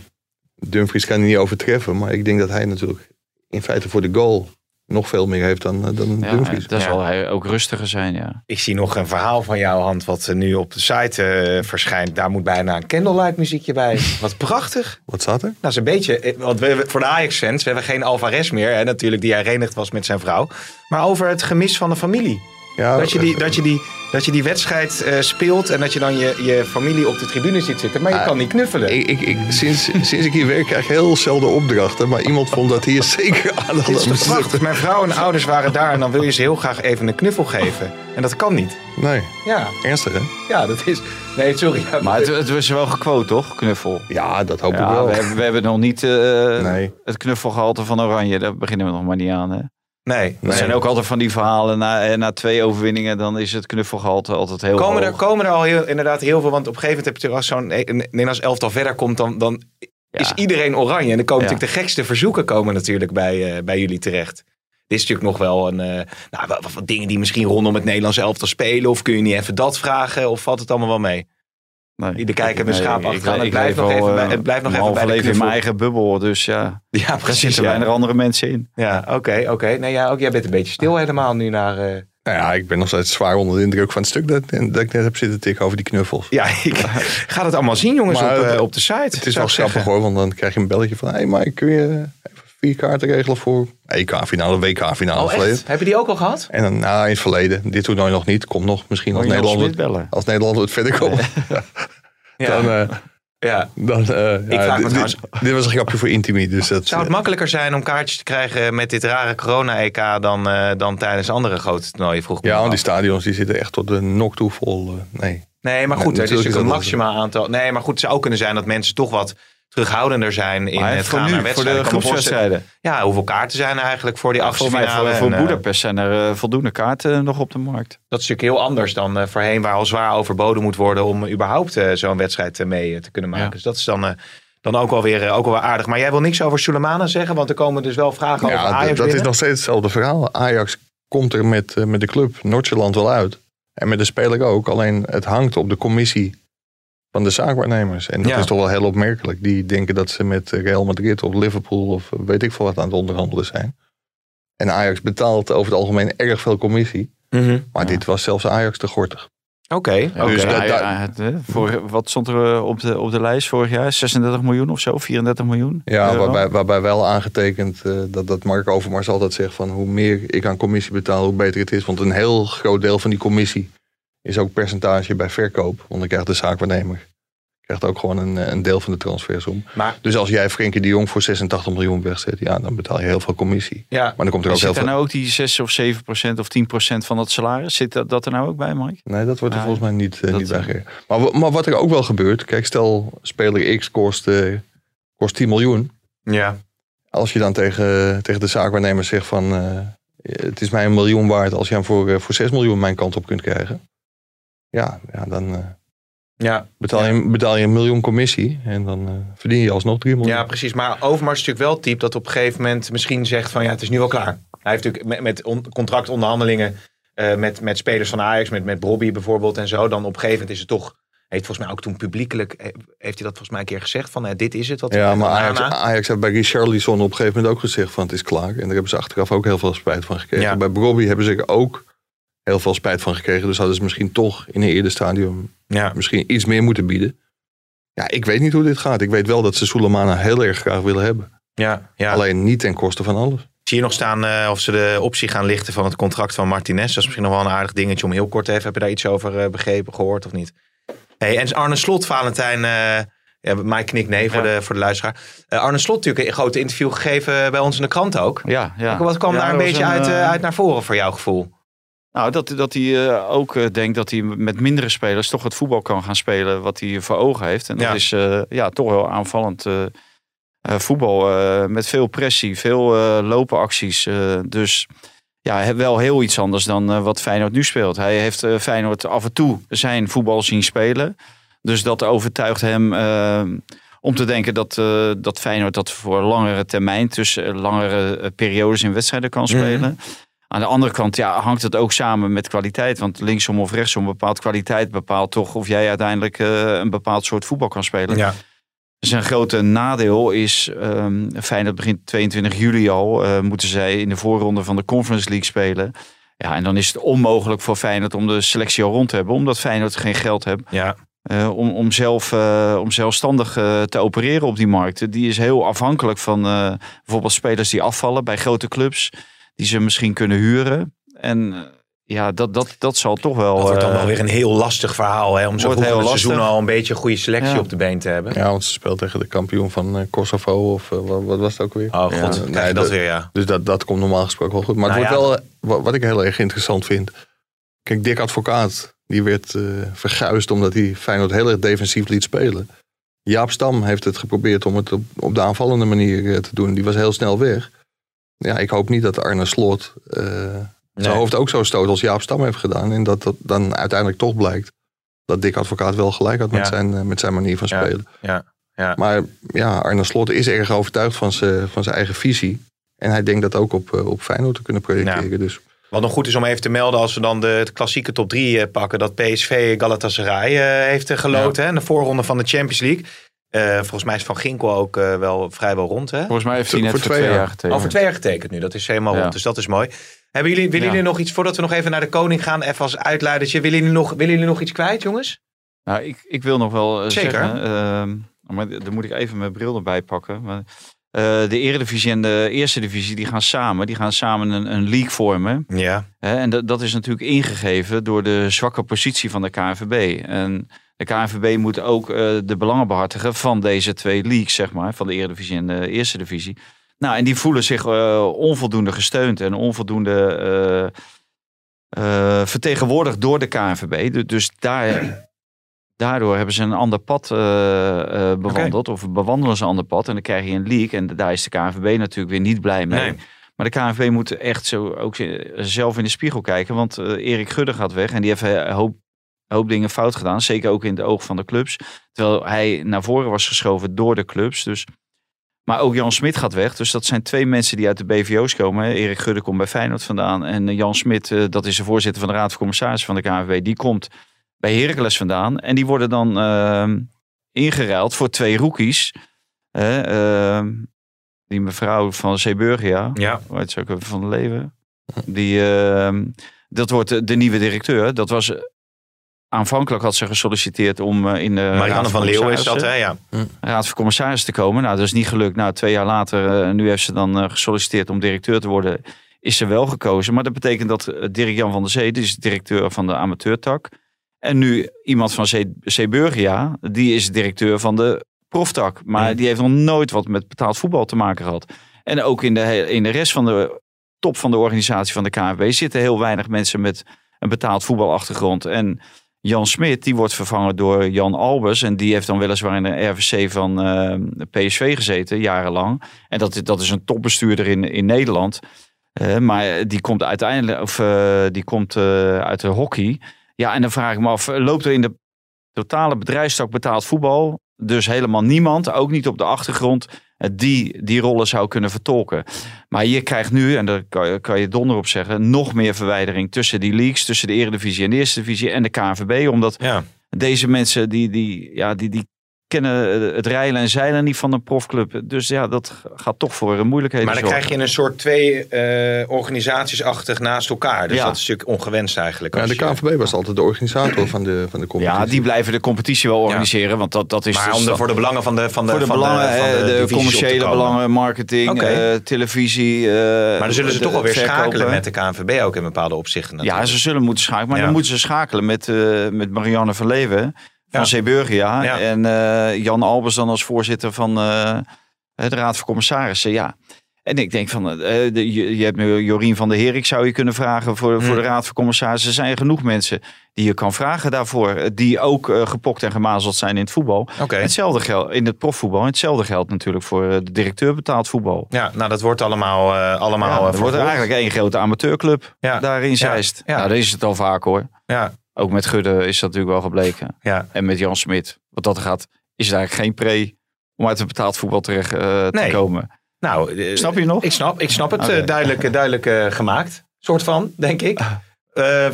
Dumfries kan hij niet overtreffen. Maar ik denk dat hij natuurlijk in feite voor de goal nog veel meer heeft dan, eh, dan ja Dumfries. dat Ja. zal hij ook rustiger zijn, ja. Ik zie nog een verhaal van jouw hand wat eh, nu op de site eh, verschijnt. Daar moet bijna een candlelight muziekje bij. [laughs] Wat prachtig. Wat staat er? Nou, dat is een beetje, want we, voor de Ajax-fans, we hebben geen Alvarez meer, hè, natuurlijk, die herenigd was met zijn vrouw. Maar over het gemis van de familie. Ja, Dat je die, dat je die, dat je die wedstrijd eh, speelt en dat je dan je, je familie op de tribune ziet zitten, maar je Ah, kan niet knuffelen. ik, ik, ik, sinds, sinds ik hier werk krijg ik heel zelden opdrachten. Maar iemand vond dat hier [laughs] zeker aan prachtig. Mijn vrouw en ouders waren daar en dan wil je ze heel graag even een knuffel geven. En dat kan niet. Nee, Ja, ernstig hè? ja dat is... Nee, sorry. Ja, Maar het, het was wel gequote, toch? Knuffel. Ja, dat hoop ik Ja, wel. we, hebben, we hebben nog niet eh, Nee. het knuffelgehalte van Oranje. Daar beginnen we nog maar niet aan. Hè? Nee. Er zijn ook altijd van die verhalen. Na, eh, na twee overwinningen, dan is het knuffelgehalte altijd heel Komen er, komen er al heel, inderdaad heel veel, want op een gegeven moment heb je natuurlijk als zo'n een Nederlands elftal verder komt, dan, dan is iedereen oranje. En dan komen Ja. natuurlijk de gekste verzoeken komen natuurlijk bij, eh, bij jullie terecht. Dit is natuurlijk nog wel een, eh, nou, wel, wat dingen die misschien rondom het Nederlands elftal spelen. Of kun je niet even dat vragen? Of valt het allemaal wel mee? Nee. De kijker met Nee, schaap achteraan. ik Het blijft leef nog even bij- het blijft nog even bij de leven in mijn eigen bubbel. Dus ja, [laughs] Ja, precies. zitten Ja, weinig andere mensen in. ja oké, oké. Nee, ja, ook jij bent een beetje stil helemaal nu naar... eh, Nou ja, ik ben nog steeds zwaar onder de indruk van het stuk dat, dat ik net heb zitten tikken over die knuffels. Ja, ik [laughs] ga het allemaal zien jongens Maar op, eh, op de site. Het is wel grappig hoor, want dan krijg je een belletje van... hé hey Mike, kun je vier kaarten regelen voor EK-finale, WK-finale Oh verleden? Heb je die ook al gehad? En dan nou, in het verleden, dit toernooi nog niet, komt nog misschien als Nederland, bellen? als Nederland het verder komt. [laughs] Ja. Dan, eh, ja. dan, eh, ja, vraag me dit- trouwens- dit, dit was een grapje voor Intimi. Dus dat, Zou het makkelijker zijn om kaartjes te krijgen met dit rare corona-EK dan, eh, dan tijdens andere grote toernooien? Vroeg ik ja, want die stadions die zitten echt tot de nok toe vol. eh, nee. Nee, maar Nee, goed, er is natuurlijk een maximaal aantal. Nee, maar goed, het zou ook kunnen zijn dat mensen toch wat terughoudender zijn in Maar het gaan nu, naar voor wedstrijden. de groepswedstrijden. Ja, hoeveel kaarten zijn er eigenlijk voor die Ja, achtste finale? voor, voor En, eh, zijn er eh, voldoende kaarten nog op de markt. Dat is natuurlijk heel anders dan eh, voorheen, waar al zwaar overboden moet worden om überhaupt eh, zo'n wedstrijd eh, mee eh, te kunnen maken. Ja. Dus dat is dan, eh, dan ook, wel weer, eh, ook wel weer aardig. Maar jij wil niks over Sulemana zeggen, want er komen dus wel vragen over Ja, Ajax d- dat is nog steeds hetzelfde verhaal. Ajax komt er met, eh, met de club Noordzeeland wel uit. En met de speler ook. Alleen het hangt op de commissie van de zaakwaarnemers. En dat Ja. is toch wel heel opmerkelijk. Die denken dat ze met Real Madrid of Liverpool of weet ik veel wat aan het onderhandelen zijn. En Ajax betaalt over het algemeen erg veel commissie. Mhm. Maar dit was zelfs Ajax te gortig. Oké, Oké, Dus had, eh, voor, wat stond er eh, op de, op de lijst vorig jaar? 36 miljoen of zo? 34 miljoen? Ja, waarbij, waarbij wel aangetekend eh, dat, dat Mark Overmars altijd zegt van hoe meer ik aan commissie betaal, hoe beter het is. Want een heel groot deel van die commissie is ook percentage bij verkoop. Want dan krijgt de zaakwaarnemer krijgt ook gewoon een, een deel van de transfersom. Maar, Dus als jij Frenkie de Jong voor 86 miljoen wegzet, ja, dan betaal je heel veel commissie. ja, Maar dan komt er ook heel Zit veel... daar nou ook die 6 of 7 procent of 10 procent van dat salaris? Zit dat, dat er nou ook bij, Mike? Nee, dat wordt er Ah, volgens mij niet, eh, dat, niet eh, bij gekregen. Maar, maar wat er ook wel gebeurt, kijk, stel speler X kost, eh, kost 10 miljoen. ja. Als je dan tegen, tegen de zaakwaarnemer zegt van, eh, het is mij een miljoen waard als je hem voor, eh, voor 6 miljoen mijn kant op kunt krijgen. Ja, ja dan eh, ja. betaal, je, betaal je een miljoen commissie en dan eh, verdien je alsnog 3 miljoen. Ja, precies. Maar Overmars is natuurlijk wel het type dat op een gegeven moment misschien zegt van ja, het is nu wel klaar. Hij heeft natuurlijk met, met on- contractonderhandelingen eh, met, met spelers van Ajax, met, met Bobby bijvoorbeeld en zo. Dan op een gegeven moment is het toch, heeft volgens mij ook toen publiekelijk, heeft hij dat volgens mij een keer gezegd van eh, dit is het. Wat Ja, maar Ajax, heeft bij Richarlison op een gegeven moment ook gezegd van het is klaar. En daar hebben ze achteraf ook heel veel spijt van gekregen. Ja. Bij Robbie hebben ze ook heel veel spijt van gekregen. Dus hadden ze misschien toch in een eerder stadium Ja. misschien iets meer moeten bieden. Ja, ik weet niet hoe dit gaat. Ik weet wel dat ze Sulemana heel erg graag willen hebben. Ja, ja. Alleen niet ten koste van alles. Zie je nog staan eh, of ze de optie gaan lichten van het contract van Martinez? Dat is misschien nog wel een aardig dingetje om heel kort te even. Heb je daar iets over eh, begrepen, gehoord of niet? Hey, en Arne Slot, Valentijn, eh ja, mij knikt nee voor, de, voor de luisteraar. Eh, Arne Slot natuurlijk een groot interview gegeven bij ons in de krant ook. Ja, ja. Wat kwam Ja, daar een beetje uit, uit naar voren voor jouw gevoel? Nou, dat, dat hij eh, ook eh, denkt dat hij met mindere spelers toch het voetbal kan gaan spelen wat hij voor ogen heeft. En dat Ja. is eh, ja, toch wel aanvallend voetbal met veel pressie, veel lopenacties. dus ja, wel heel iets anders dan wat Feyenoord nu speelt. Hij heeft Feyenoord af en toe zijn voetbal zien spelen. Dus dat overtuigt hem om te denken dat, dat Feyenoord dat voor langere termijn, tussen langere periodes in wedstrijden kan spelen. Aan de andere kant ja, hangt het ook samen met kwaliteit. Want linksom of rechtsom bepaalt kwaliteit bepaalt toch of jij uiteindelijk eh, een bepaald soort voetbal kan spelen. Ja. Zijn grote nadeel is, ehm Feyenoord begint 22 juli al, eh, moeten zij in de voorronde van de Conference League spelen. Ja, en dan is het onmogelijk voor Feyenoord om de selectie al rond te hebben, omdat Feyenoord geen geld heeft Ja. eh, om, om, zelf, om zelfstandig te opereren op die markt. Die is heel afhankelijk van bijvoorbeeld spelers die afvallen bij grote clubs, die ze misschien kunnen huren. En eh, ja, dat, dat, dat zal toch wel. Dat wordt dan eh, wel weer een heel lastig verhaal. Hè, om zo vroeg in het seizoen al een beetje een goede selectie Ja. op de been te hebben. Ja, want ze speelt tegen de kampioen van eh, Kosovo of wat, wat was het ook weer? Oh god, Ja, nee, dat weer, ja. Dus dat, dat komt normaal gesproken wel goed. Maar het Nou wordt wel, wa- wat ik heel erg interessant vind. Kijk, Dick Advocaat, die werd eh verguisd omdat hij Feyenoord heel erg defensief liet spelen. Jaap Stam heeft het geprobeerd om het op, op de aanvallende manier te doen. Die was heel snel weg. Ja, ik hoop niet dat Arne Slot eh, zijn hoofd ook zo stoot als Jaap Stam heeft gedaan. En dat dat dan uiteindelijk toch blijkt dat Dick Advocaat wel gelijk had met, Ja. zijn, eh, met zijn manier van Ja. spelen. Ja, ja. Maar ja, Arne Slot is erg overtuigd van zijn, van zijn eigen visie. En hij denkt dat ook op, eh, op Feyenoord te kunnen projecteren. Dus Wat nog goed is om even te melden als we dan de, klassieke top 3 pakken. Dat PSV Galatasaray heeft geloten hè, in de voorronde van de Champions League. Eh, volgens mij is Van Ginkel ook eh, wel vrijwel rond. Hè? volgens mij heeft hij net voor twee twee jaar jaar. getekend. Al voor twee jaar getekend nu. Dat is helemaal Ja. rond. Dus dat is mooi. Hebben jullie, willen Ja. jullie nog iets, voordat we nog even naar de koning gaan, even als uitleidertje. Willen jullie nog, willen jullie nog iets kwijt, jongens? Nou, ik, ik wil nog wel eh, Zeker. zeggen, ehm, maar dan moet ik even mijn bril erbij pakken. Maar, eh, de Eredivisie en de Eerste Divisie die gaan samen. Die gaan samen een, een league vormen. Ja. Hè, en dat, dat is natuurlijk ingegeven door de zwakke positie van de KNVB. En de KNVB moet ook eh, de belangen behartigen van deze twee leagues, zeg maar. Van de Eredivisie en de Eerste Divisie. Nou, en die voelen zich eh, onvoldoende gesteund en onvoldoende eh, vertegenwoordigd door de KNVB. Du- Dus daar, daardoor hebben ze een ander pad bewandeld. Of bewandelen ze een ander pad. En dan krijg je een league. En daar is de KNVB natuurlijk weer niet blij mee. Nee. Maar de KNVB moet echt zo ook zelf in de spiegel kijken. Want Erik Gudde gaat weg. En die heeft een hoop, een hoop dingen fout gedaan. Zeker ook in het oog van de clubs. Terwijl hij naar voren was geschoven door de clubs. Dus, maar ook Jan Smit gaat weg. Dus dat zijn twee mensen die uit de BVO's komen. Erik Gudde komt bij Feyenoord vandaan. En eh, Jan Smit, eh, dat is de voorzitter van de Raad van Commissarissen van de KNVB. Die komt bij Heracles vandaan. En die worden dan ehm, ingeruild voor twee rookies. Ehm, die mevrouw van Zeeburgia. Ja. Hoe heet ze ook even van leven? Die, ehm, dat wordt de, nieuwe directeur. Dat was aanvankelijk had ze gesolliciteerd om eh, in de Raad Marianne van Leeuwen is dat, hè? Ja. Raad van Commissarissen te komen. Nou, dat is niet gelukt. Nou, twee jaar later, eh, nu heeft ze dan eh, gesolliciteerd om directeur te worden. Is ze wel gekozen. Maar dat betekent dat eh, Dirk Jan van der Zee, die is directeur van de amateurtak. En nu iemand van C- Seburgia, die is directeur van de proftak. Maar die heeft nog nooit wat met betaald voetbal te maken gehad. En ook in de, in de rest van de top van de organisatie van de KNVB zitten heel weinig mensen met een betaald voetbalachtergrond. En Jan Smit, die wordt vervangen door Jan Albers. En die heeft dan weliswaar in de RVC van eh, PSV gezeten, jarenlang. En dat, dat is een topbestuurder in, in Nederland. Eh, maar die komt uiteindelijk, of eh, die komt uit de hockey. Ja, en dan vraag ik me af, loopt er in de totale bedrijfstak betaald voetbal dus helemaal niemand, ook niet op de achtergrond, eh, die die rollen zou kunnen vertolken. Maar je krijgt nu, en daar kan je, kan je donder op zeggen, nog meer verwijdering tussen die leagues, tussen de Eredivisie en de Eerste Divisie en de KNVB. Omdat Ja. deze mensen, die, die, ja, die, die kennen het rijlen en zeilen niet van een profclub. Dus ja, dat gaat toch voor moeilijkheden Maar dan zorgen. krijg je een soort twee eh organisatiesachtig naast elkaar. Dus Ja. dat is natuurlijk ongewenst eigenlijk. Ja, als de je- KNVB was altijd de organisator van de, van de competitie. Ja, die blijven de competitie wel organiseren, want dat, dat is Maar dus om de, voor de belangen van de van de voor de van belangen, van eh, de, divisies op te commerciële belangen, marketing, eh, televisie. eh, Maar dan zullen ze de- toch wel weer verkopen. schakelen met de KNVB ook in bepaalde opzichten. Ja, natuurlijk. ze zullen moeten schakelen. Maar Ja. dan moeten ze schakelen met, eh, met Marianne van Leeuwen van. Zeeburgia. Ja. En eh, Jan Albers dan als voorzitter van eh, de Raad van Commissarissen. Ja. En ik denk van, eh, de, je, je hebt nu Jorien van der Herik zou je kunnen vragen voor, voor de Hmm. Raad van Commissarissen. Er zijn genoeg mensen die je kan vragen daarvoor. eh, Die ook eh, gepokt en gemazeld zijn in het voetbal. Hetzelfde geldt in het profvoetbal. En hetzelfde geldt natuurlijk voor eh, de directeur betaald voetbal. Ja, nou dat wordt allemaal, eh allemaal Ja, eh, er wordt eigenlijk één grote amateurclub Ja. daarin Zeist. Ja. Nou, dat is het al vaak hoor. Ja, Ook met Gudde is dat natuurlijk wel gebleken. ja. En met Jan Smit. Wat dat gaat, is het eigenlijk geen pre om uit het betaald voetbal terecht te Nee. komen. Nou, Snap je nog? Ik snap, ik snap het eh, duidelijk, eh, duidelijk eh, gemaakt. Soort van, denk ik. Eh,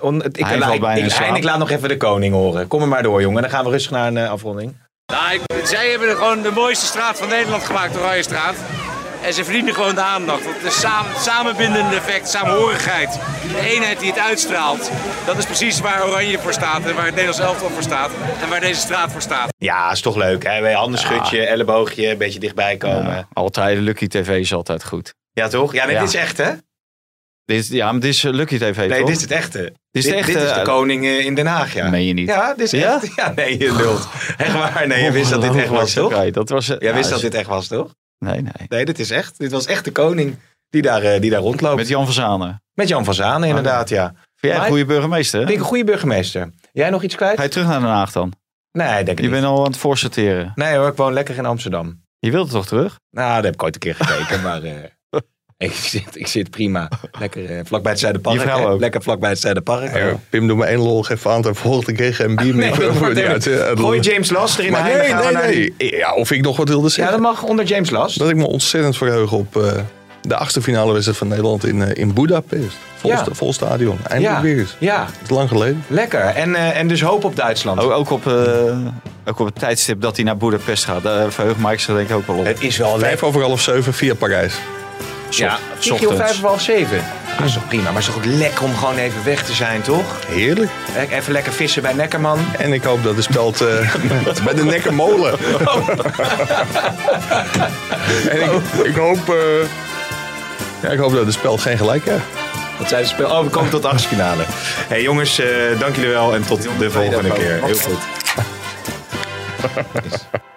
on- ik, Hij laat- valt bijna ik, ik laat nog even de koning horen. Kom er maar door, jongen. Dan gaan we rustig naar een afronding. Nou, ik- zij hebben er gewoon de mooiste straat van Nederland gemaakt, de Oranje Straat. En ze verdienen gewoon de aandacht. Het is samen, het samenbindende effect, samenhorigheid, de eenheid die het uitstraalt. Dat is precies waar Oranje voor staat en waar het Nederlands elftal voor staat. En waar deze straat voor staat. Ja, is toch leuk, hè? Handenschutje, elleboogje, een beetje dichtbij komen. Ja, Ja, altijd, Lucky TV is altijd goed. toch? Ja, dit Ja. is echt, hè? Dit is, ja, maar dit is eh, Lucky TV Nee, toch? dit is het echte. is dit, echte, dit is de eh, koning eh, in Den Haag, ja. Meen je niet? Ja, dit is Ja? echt. Ja, nee, je lult. Echt waar. Nee, je wist dat dit echt was, [laughs] toch? Dat was, Jij ja, wist dat is- dit echt was, toch? Nee, nee. Nee, dit is echt. Dit was echt de koning die daar, eh, die daar rondloopt. Met Jan van Zanen. Met Jan van Zanen, inderdaad, ja. Vind jij een goede burgemeester? Ben ik een goede burgemeester? Jij nog iets kwijt? Ga je terug naar Den Haag dan? Nee, denk ik Je niet. bent al aan het voorsorteren. Nee hoor, ik woon lekker in Amsterdam. Je wilt toch terug? Nou, daar heb ik ooit een keer gekeken, [laughs] maar eh, [laughs] ik, zit, ik zit prima. Lekker eh, vlakbij het Zuiderpark. Je vrouw hè? ook. Lekker vlakbij het Zuiderpark. Ja, Pim, doe me één lol, geef aan. En volgende keer geen bier [laughs] meer. Nee, [laughs] dat wordt echt- Gooi James Last erin. Maar en dan nee, gaan we nee, naar die- nee. Ja, of ik nog wat wilde Ja, zeggen. dat mag onder James Last. Dat ik me ontzettend verheug op eh, de achtste finale wedstrijd van Nederland in, eh, in Budapest. Vol, Ja. sta- vol stadion. Eindelijk Ja. weer eens. Ja, Dat is lang geleden. lekker. En, eh, en dus hoop op Duitsland. Ook, ook, op, eh, ook op het tijdstip dat hij naar Budapest gaat. Daar verheugt Mike zich denk ik ook wel op. Het is wel lekker. Vijf over half zeven via Parijs. Ja, vlieg je om vijf of half zeven? Dat is toch prima. Maar het is toch ook lekker om gewoon even weg te zijn, toch? Heerlijk. Even lekker vissen bij Neckerman. En ik hoop dat de speld eh, [laughs] bij de Nekkermolen. en ik, ik hoop... eh, ja, ik hoop dat de speld geen gelijk heeft. Dat zijn de spel. Oh, we komen tot de achtste finale. hey, jongens, eh, dank jullie wel en tot de volgende keer. Heel goed. [laughs]